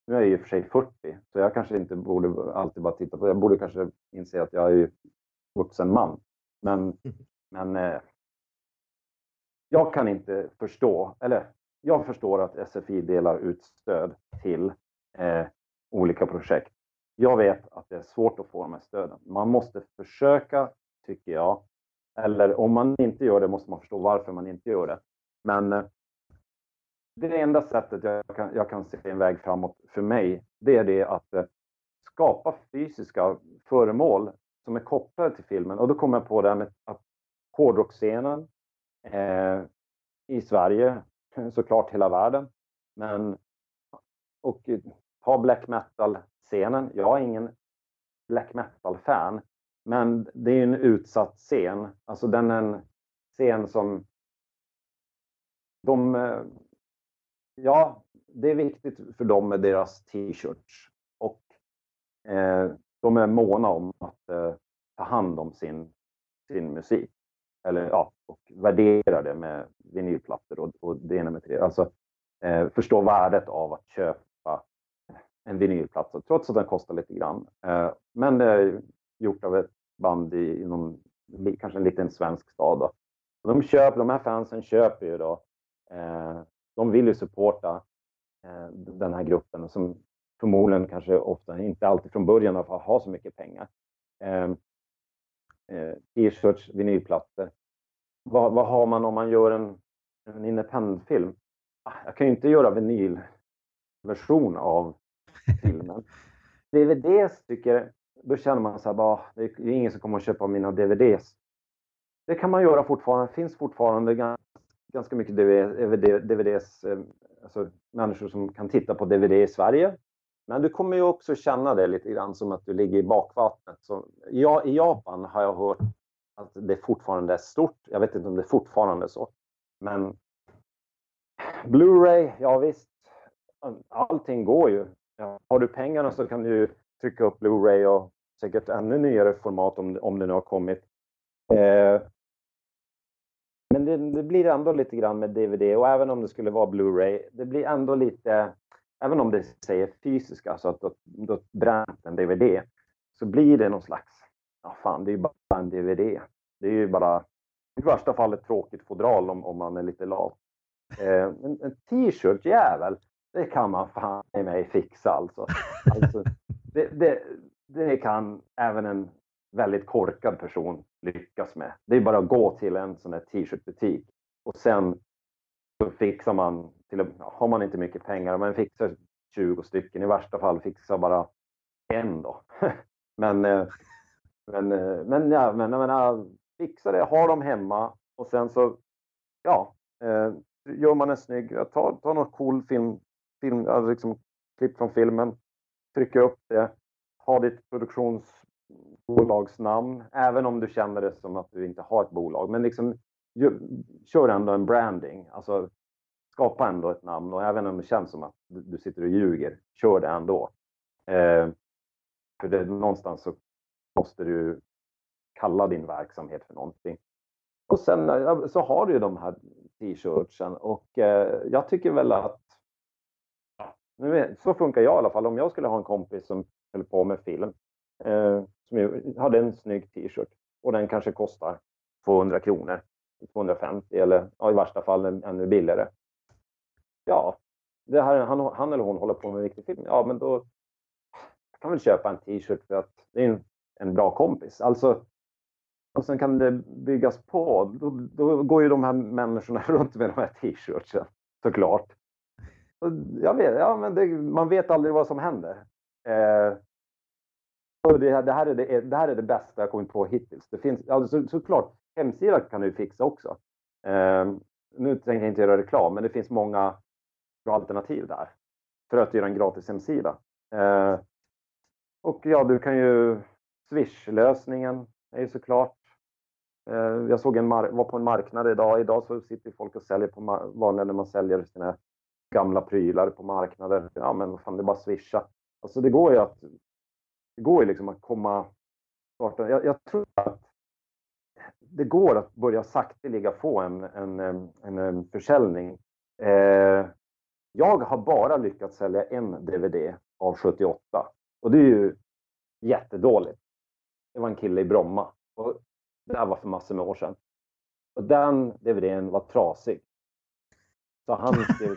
nu är jag i och för sig 40, så jag kanske inte borde alltid bara titta på det. Jag borde kanske inse att jag är vuxen man. Men, (laughs) men eh, jag kan inte förstå, eller jag förstår att SFI delar ut stöd till eh, olika projekt. Jag vet att det är svårt att få de här stöden. Man måste försöka, tycker jag. Eller om man inte gör det måste man förstå varför man inte gör det. Men eh, det enda sättet jag kan, jag kan se en väg framåt för mig, det är det att eh, skapa fysiska föremål som är kopplade till filmen. Och då kommer jag på det här med att hårdrockscenen eh, i Sverige, eh, såklart hela världen, men och ta black metal-scenen. Jag är ingen black metal-fan, men det är en utsatt scen. Alltså den är en scen som de eh, ja, det är viktigt för dem med deras t-shirts och eh, de är måna om att eh, ta hand om sin, sin musik. Eller ja, och värdera det med vinylplattor och, och det ena med det. Alltså eh, förstå värdet av att köpa en vinylplatta trots att den kostar lite grann. Eh, men det är gjort av ett band i, i någon, kanske en liten svensk stad. Då. De, köper, de här fansen köper ju då eh, de vill ju supporta eh, den här gruppen som förmodligen kanske ofta inte alltid från början har, så mycket pengar. Ehm, T-shirts, vinylplattor. Vad, vad, har man om man gör en, en independent-film? Ah, jag kan ju inte göra vinylversion av filmen. DVDs tycker då känner man så här, bara, ah, det är ingen som kommer att köpa mina DVDs. Det kan man göra fortfarande, det finns fortfarande ganska mycket DVDs, eh, alltså människor som kan titta på DVD i Sverige. Men du kommer ju också känna det lite grann som att du ligger i bakvattnet. Så, ja, I Japan har jag hört att det fortfarande är stort. Jag vet inte om det fortfarande är så. Men Blu-ray, ja visst. Allting går ju. Har du pengarna så kan du trycka upp Blu-ray och säkert ännu nyare format om, om det nu har kommit. Eh, men det, det, blir ändå lite grann med DVD och även om det skulle vara Blu-ray, det blir ändå lite, även om det säger fysiska, så alltså att du har bränt en DVD, så blir det någon slags, ja fan, det är ju bara en DVD. Det är ju bara, i värsta fall ett tråkigt fodral om, om man är lite lat. Eh, en, en t-shirt jävel, det kan man fan i mig fixa alltså. alltså (laughs) det, det, det kan även en väldigt korkad person lyckas med. Det är bara att gå till en sån här t-shirtbutik och sen så fixar man, till, har man inte mycket pengar, men fixar 20 stycken, i värsta fall fixar bara en då. (laughs) men, eh, men, eh, men, ja, men jag menar, fixa det, ha dem hemma och sen så, ja, eh, gör man en snygg, ta, ta någon cool film, film alltså liksom, klipp från filmen, trycka upp det, ha ditt produktionsbolagsnamn, även om du känner det som att du inte har ett bolag. Men liksom, kör ändå en branding, alltså skapa ändå ett namn och även om det känns som att du sitter och ljuger, kör det ändå. Eh, för det, någonstans så måste du kalla din verksamhet för någonting. Och sen eh, så har du ju de här t-shirtsen och eh, jag tycker väl att så funkar jag i alla fall. Om jag skulle ha en kompis som höll på med film, eh, som hade en snygg t-shirt och den kanske kostar 200 kronor, 250 eller ja, i värsta fall ännu billigare. Ja, det här, han, han eller hon håller på med en film. Ja, men då kan väl köpa en t-shirt för att det är en, en bra kompis. Alltså, och sen kan det byggas på. Då, då går ju de här människorna (laughs) runt med de här t-shirtsen såklart. Jag vet, ja, men det, man vet aldrig vad som händer. Eh, och det, det, här är det, det här är det bästa jag kommit på hittills. Det finns, alltså, såklart, hemsida kan du fixa också. Eh, nu tänker jag inte göra reklam, men det finns många bra alternativ där för att göra en gratis hemsida. Eh, och ja, du kan ju Swish-lösningen är ju såklart. Eh, jag såg en var på en marknad idag. Idag så sitter folk och säljer på vanliga när man säljer sina gamla prylar på marknader. Ja, men vad fan, det är bara swisha. Alltså det går ju att det går ju liksom att komma starta. Jag, jag tror att det går att börja sakteliga få en, en, en, en försäljning. Eh, jag har bara lyckats sälja en DVD av 78 och det är ju jättedåligt. Det var en kille i Bromma och det här var för massor med år sedan. Och den DVDn var trasig. Så han skrev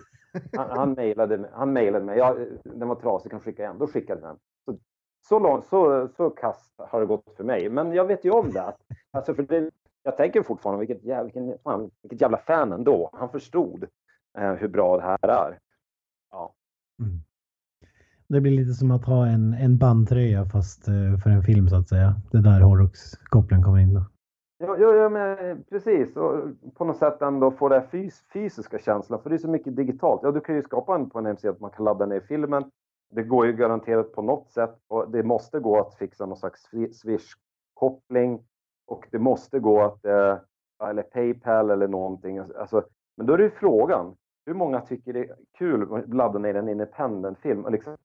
han, han mejlade han mig. Jag, den var trasig, kan skicka igen. Då skickade den. Så, så, långt, så, så kast har det gått för mig. Men jag vet ju om det. Alltså för det jag tänker fortfarande vilket, jävla, vilken, fan, vilket jävla fan ändå. Han förstod eh, hur bra det här är. Ja. Mm. Det blir lite som att ha en, en bandtröja fast eh, för en film så att säga. Det är där hårdrockskopplingen kommer in då. Ja, ja, ja men precis. Och på något sätt ändå få den fys fysiska känslan. För det är så mycket digitalt. Ja, du kan ju skapa en på en hemsida att man kan ladda ner filmen. Det går ju garanterat på något sätt. Och det måste gå att fixa någon slags Swish-koppling. Och det måste gå att, eh, eller Paypal eller någonting. Alltså, alltså, men då är det ju frågan. Hur många tycker det är kul att ladda ner en independent-film? Liksom,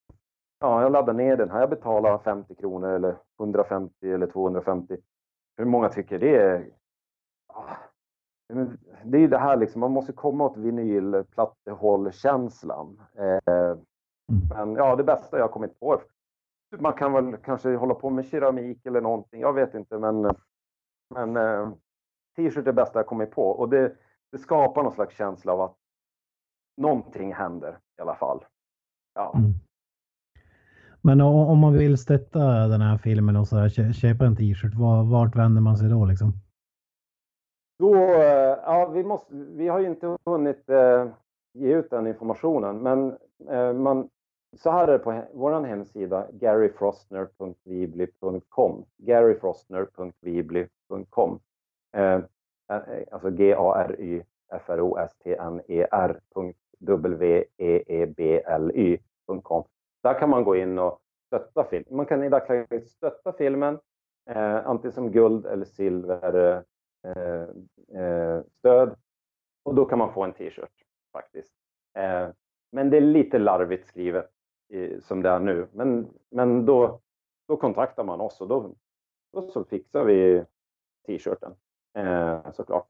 ja, jag laddar ner den här. Jag betalar 50 kronor eller 150 eller 250 hur många tycker det är... Ah, det är ju det här liksom, man måste komma åt vinylplattehållkänslan. Eh, mm. men ja, det bästa jag kommit på. Man kan väl kanske hålla på med keramik eller någonting, jag vet inte, men, men eh, t-shirt är det bästa jag kommit på och det, det skapar någon slags känsla av att någonting händer i alla fall. Ja. Men om man vill stötta den här filmen och så här, köpa en t-shirt, vart vänder man sig då liksom? Då, eh, ja, vi, måste, vi har ju inte hunnit eh, ge ut den informationen, men eh, man, så här är det på vår hemsida garyfrostner.vibly.com. garyfrostner.vibly.com. Eh, eh, alltså G-A-R-Y-F-R-O-S-T-N-E-R.W-E-E-B-L-Y.com. Där kan man gå in och stötta filmen. Man kan i dagsläget stötta filmen eh, antingen som guld eller silver eh, eh, stöd och då kan man få en t-shirt faktiskt. Eh, men det är lite larvigt skrivet i, som det är nu. Men, men då, då kontaktar man oss och då, då så fixar vi t-shirten eh, såklart.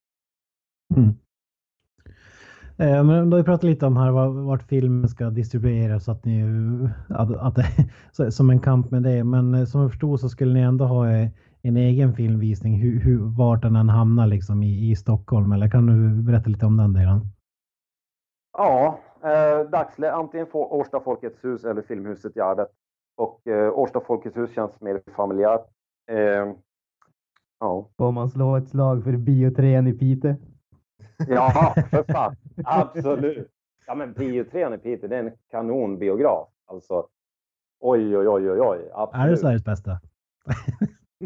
Mm. Eh, men då har vi pratat lite om här vart filmen ska distribueras så att ni, att, att (laughs) som en kamp med det. Men eh, som jag förstod så skulle ni ändå ha eh, en egen filmvisning hur, hur, vart den än hamnar liksom i, i Stockholm. Eller kan du berätta lite om den delen? Ja, eh, dagsläget antingen får Årsta Folkets hus eller Filmhuset Gärdet. Och eh, Årsta Folkets hus känns mer familjärt. Eh, Ja. Får man slå ett slag för biotrean i Piteå? Ja, för fan. Absolut. Ja, men biotrean i Piteå, det är en kanonbiograf. Alltså, oj, oj, oj, oj, oj. Är det. Sveriges bästa?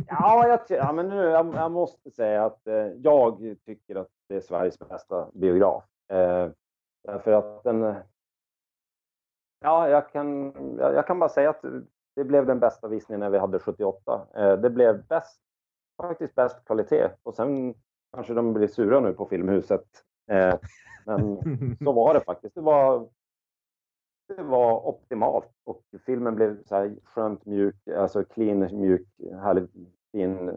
Ja, jag, ja, men nu, jag, jag måste säga att eh, jag tycker att det är Sveriges bästa biograf. Eh, därför att den... eh, Ja, jag kan, jag, jag kan bara säga att det blev den bästa visningen när vi hade 78. Eh, det blev bäst, faktiskt bäst kvalitet. Och sen kanske de blir sura nu på Filmhuset. Eh, men så (laughs) var det faktiskt. Det var, det var optimalt och filmen blev så här skönt mjuk, alltså clean, mjuk, härlig, fin,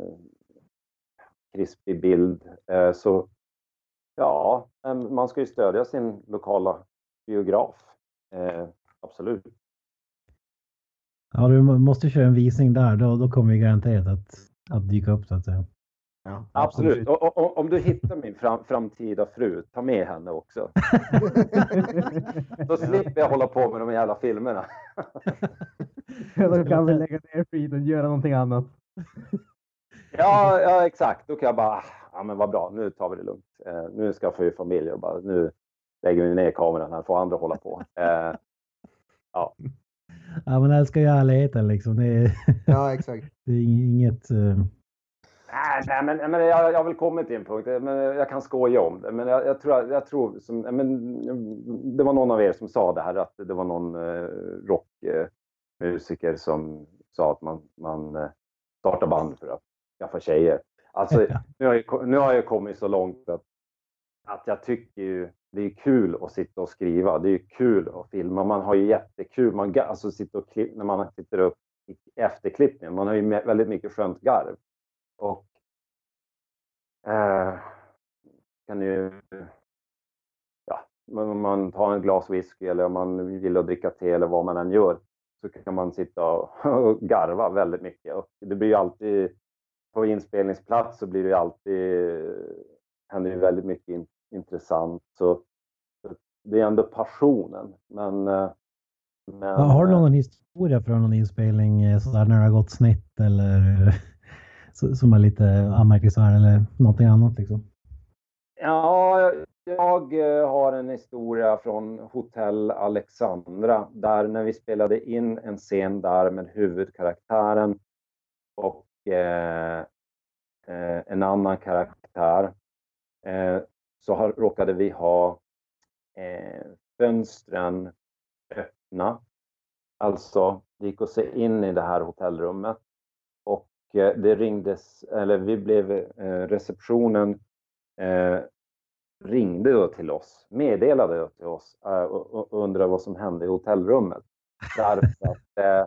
krispig bild. Eh, Så ja, man ska ju stödja sin lokala biograf. Eh, Absolut. Ja, du må- måste köra en visning där. Då, då kommer vi garanterat att, att dyka upp så att säga. Ja, Absolut. Och, och, och, om du hittar min fram, framtida fru, ta med henne också. (laughs) Då slipper jag hålla på med de jävla filmerna. (laughs) Då kan vi lägga ner skiten och göra någonting annat. (laughs) Ja, ja, exakt. Då kan jag bara, "Ah, ja men vad bra, nu tar vi det lugnt. Eh, nu skaffar vi familj och bara, nu lägger vi ner kameran här, får andra hålla på. Eh, ja. Ja, men jag älskar ju ärligheten liksom. Det är, Ja, exakt. det är ing- inget... eh, Nej, nej, men, men jag, jag har väl kommit till en punkt, men jag kan skoja om det. Men jag, jag tror, jag tror som, men, det var någon av er som sa det här, att det var någon eh, rockmusiker som sa att man, man eh, startar band för att skaffa tjejer. Alltså, nu har, jag, nu har jag kommit så långt att, att jag tycker ju det är kul att sitta och skriva. Det är kul att filma. Man har ju jättekul. Man, alltså, sitter och klipp, när man sitter upp efterklippningen. Man har ju väldigt mycket skönt garv. Och eh, kan ju... Ja, om man tar en glas whisky eller om man gillar att dricka te eller vad man än gör så kan man sitta och, (laughs) garva väldigt mycket. Och det blir ju alltid... På inspelningsplats så blir det ju alltid... händer ju väldigt mycket in, intressant. Så, det är ändå passionen. Men... eh, men Ja, har du någon historia från någon inspelning eh, sådär när det har gått snett eller som är lite anmärkningsvärd eller någonting annat liksom? Ja, jag har en historia från Hotell Alexandra där när vi spelade in en scen där med huvudkaraktären och eh, eh, en annan karaktär eh, så har, råkade vi ha eh, fönstren öppna. Alltså, det gick att se in i det här hotellrummet det ringdes, eller vi blev, eh, receptionen eh, ringde då till oss, meddelade då till oss eh, och, undrade vad som hände i hotellrummet. Därför att eh,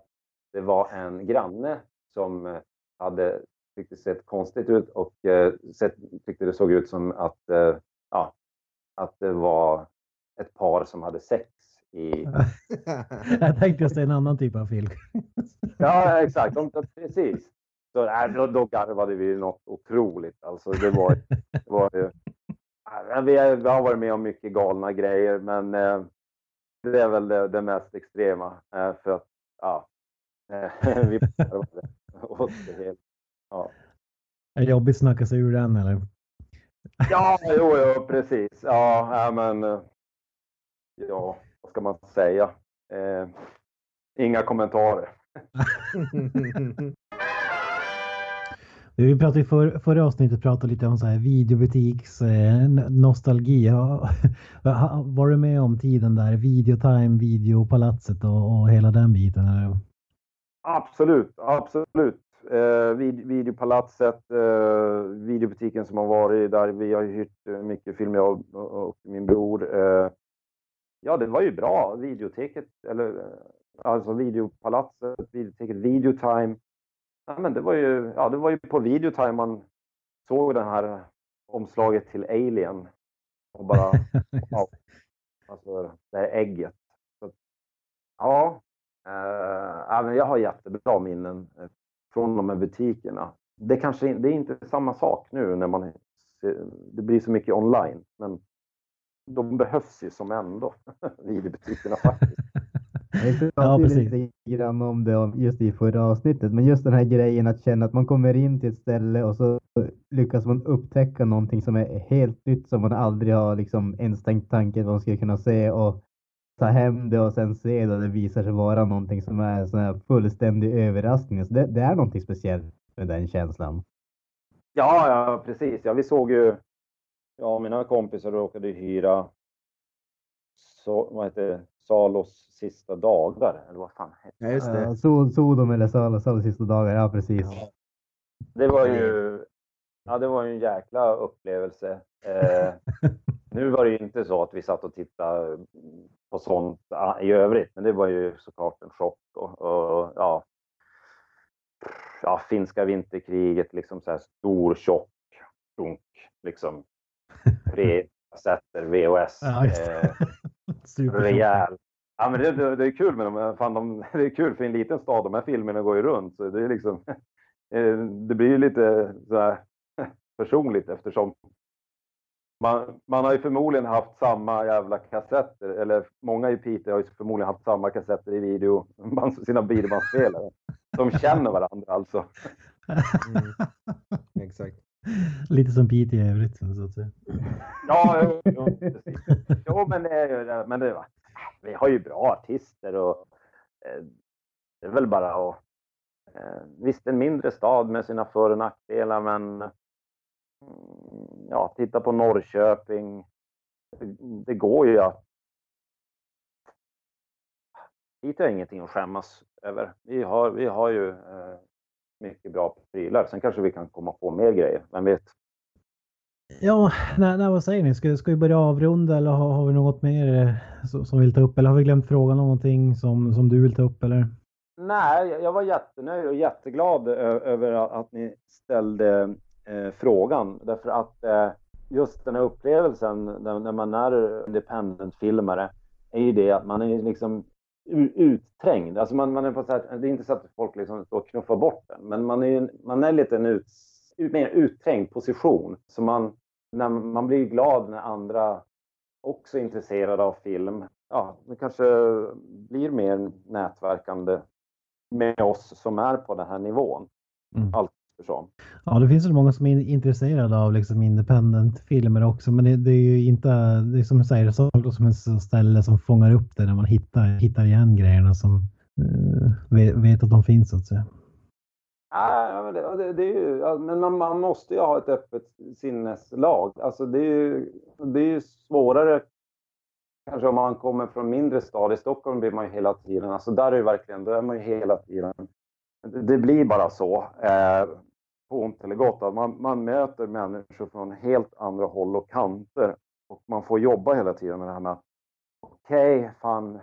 det var en granne som eh, hade tyckte sett konstigt ut och eh, sett, tyckte det såg ut som att, eh, ja, att det var ett par som hade sex i... (laughs) Jag tänkte just en annan typ av film. Ja, exakt. De, precis. Så, äh, då, då garvade vi något otroligt. Alltså, det var, det var ju... (laughs) Vi, har, varit med om mycket galna grejer, men eh, det är väl det, det mest extrema. Eh, för att, ja, (laughs) vi garvade åt det hela. Ja. Är det jobbigt att snacka sig ur den eller? Ja, (laughs) jo, jo, precis. Ja, ja, men... eh, Ja, vad ska man säga? Eh, inga kommentarer. Vi pratade i för, förra avsnittet pratade lite om så här videobutiks eh, nostalgi. Ja, (laughs) Var du med om tiden där? Videotime, videopalatset och, och hela den biten? Eller? Absolut, absolut. Eh, vid, videopalatset, eh, videobutiken som har varit där. Vi har ju hyrt mycket film, jag och, och min bror. Eh, ja, det var ju bra. Videoteket, eller eh, alltså videopalatset, videoteket, videotime. Ja, men det var ju, ja, det var ju på videotime man såg det här omslaget till Alien. Och bara, (laughs) wow. Alltså det här ägget. Så, ja, eh, jag har jättebra minnen eh, från de här butikerna. Det kanske det är inte samma sak nu när man det blir så mycket online, men de behövs ju som ändå, (laughs) videobutikerna faktiskt. Vi pratade ja, lite grann om det just i förra avsnittet, men just den här grejen att känna att man kommer in till ett ställe och så lyckas man upptäcka någonting som är helt nytt som man aldrig har liksom ens tänkt tanken att man skulle kunna se och ta hem det och sen se det och det visar sig vara någonting som är en sån här fullständig överraskning. Så det, det är någonting speciellt med den känslan. Ja, ja precis. Ja, vi såg ju, ja mina kompisar råkade hyra så, vad heter Salos sista dagar, eller vad fan heter det? Ja, just det. So Sodom eller Salos, Salos sista dagar, ja precis. Ja. Det var ju, ja det var ju en jäkla upplevelse. Eh, (laughs) nu var det ju inte så att vi satt och tittade på sånt i övrigt, men det var ju såklart en chock. Och, och ja, ja, finska vinterkriget, liksom så här stor, tjock, dunk, liksom. (laughs) Tre kassetter, VHS. Ja, eh, rejäl. Ja, men det, det, det, är kul med dem. Fan, de, (laughs) det är kul för en liten stad. De här filmerna går ju runt. Så det, är liksom, (laughs) eh, det blir ju lite så här (laughs) personligt eftersom man, man har ju förmodligen haft samma jävla kassetter, eller många i Piteå har ju förmodligen haft samma kassetter i video, sina videobandspelare. De känner varandra alltså. Mm. Exakt. (laughs) Lite som Piteå i övrigt så att säga. Ja, jo, jo, (laughs) precis. jo men, det men det, vi har ju bra artister och eh, det är väl bara att eh, Visst, en mindre stad med sina för och nackdelar, men mm, ja, titta på Norrköping. Det, det går ju att Hit är ingenting att skämmas över. Vi har, vi har ju eh, mycket bra prylar. Sen kanske vi kan komma på mer grejer, vem vet? Ja, nej, nej, vad säger ni? Ska, ska vi börja avrunda eller har, har vi något mer eh, som, som vi vill ta upp? Eller har vi glömt fråga någonting som, som du vill ta upp? Eller? Nej, jag var jättenöjd och jätteglad över att ni ställde eh, frågan. Därför att eh, just den här upplevelsen när man är independent-filmare är ju det att man är liksom utträngd. Alltså man, man är på så här, det är inte så att folk liksom står och knuffar bort den, men man är, man är lite en ut, mer utträngd position. Så man, när man blir glad när andra också är intresserade av film. Ja, det kanske blir mer nätverkande med oss som är på den här nivån. Mm. Allt eftersom. Ja, det finns ju många som är intresserade av liksom independent-filmer också, men det, det, är ju inte, det är som du säger, så som ett ställe som fångar upp det när man hittar, hittar igen grejerna som uh, vet, vet, att de finns så att säga. Ja, men, det, det, är ju, men man, man, måste ju ha ett öppet sinneslag. Alltså det är ju, det är ju svårare kanske om man kommer från mindre stad. I Stockholm blir man ju hela tiden, alltså där är det verkligen, där är man ju hela tiden. Det blir bara så. Eh, på ont eller gott. Att man, man möter människor från helt andra håll och kanter och man får jobba hela tiden med det här med att okej, okay, fan,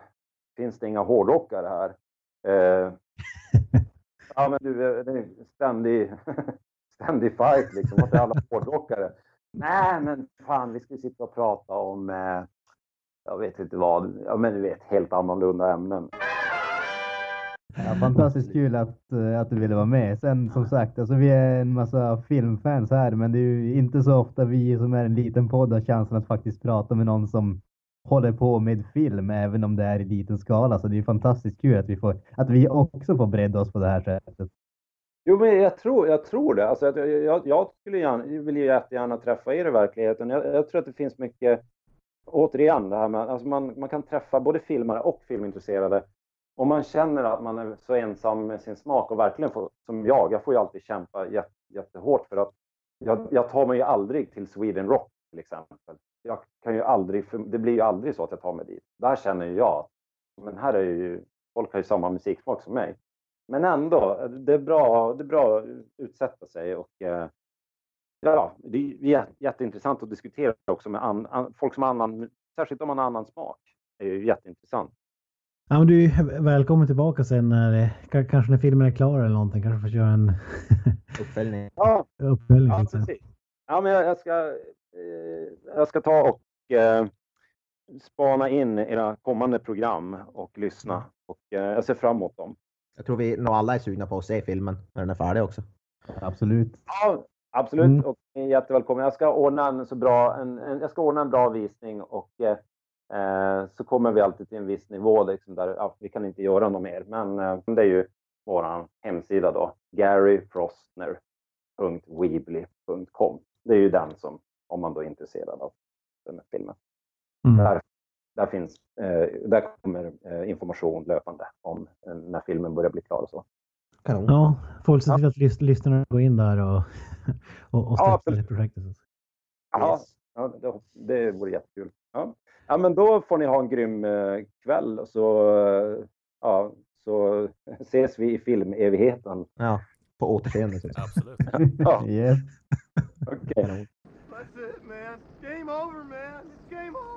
finns det inga hårdrockare här? Eh, (laughs) ja, men du, det är en ständig, (laughs) ständig fight liksom, att det är alla hårdrockare. Nej, men fan, vi ska sitta och prata om, eh, jag vet inte vad, ja, men du vet, helt annorlunda ämnen. Ja, fantastiskt kul att, eh, att du ville vara med. Sen som sagt, alltså, vi är en massa filmfans här, men det är ju inte så ofta vi som är en liten podd har chansen att faktiskt prata med någon som håller på med film, även om det är i liten skala. Så det är fantastiskt kul att vi, får, att vi också får bredda oss på det här sättet. Jo, men jag tror, jag tror det. Alltså, jag, jag, jag skulle gärna, vill ju jättegärna träffa er i verkligheten. Jag, jag, tror att det finns mycket, återigen, det här med alltså man, man kan träffa både filmare och filmintresserade om man känner att man är så ensam med sin smak och verkligen får, som jag, jag får ju alltid kämpa jätte, jättehårt för att jag, jag tar mig ju aldrig till Sweden Rock till exempel. Jag kan ju aldrig, det blir ju aldrig så att jag tar mig dit. Där känner jag, men här är ju, folk har ju samma musiksmak som mig. Men ändå, det är bra, det är bra att utsätta sig och eh, ja, det är jätteintressant att diskutera också med an, an, folk som har annan, särskilt om man har annan smak. Det är ju jätteintressant. Ja, men du är välkommen tillbaka sen när kanske när filmen är klar eller någonting. Kanske får köra en (laughs) uppföljning. Ja, uppföljning, ja precis. Ja, men jag, ska, eh, jag ska ta och eh, spana in era kommande program och lyssna. Och eh, jag ser fram emot dem. Jag tror vi nog alla är sugna på att se filmen när den är färdig också. Absolut. Ja, absolut. Mm. Och ni är jättevälkomna. Jag ska ordna en så bra, en, en, jag ska ordna en bra visning och eh, eh, så kommer vi alltid till en viss nivå liksom där ja, vi kan inte göra något mer. Men eh, det är ju vår hemsida då, garyfrostner.weebly.com. Det är ju den som, om man då är intresserad av den här filmen. Mm. Där, där, finns, eh, där kommer eh, information löpande om eh, när filmen börjar bli klar och så. Kanon. Ja, får väl se till att lys lyssnarna går in där och, och, och Ja, stöttar det projektet. Ja, Yes. ja det, det vore jättekul. Ja. Ja, men då får ni ha en grym eh, kväll och så, eh, ja, så ses vi i filmevigheten. Ja, på återseende. (laughs) Absolut. Ja, Yes. okej. That's it, man. Game over, man. It's game over.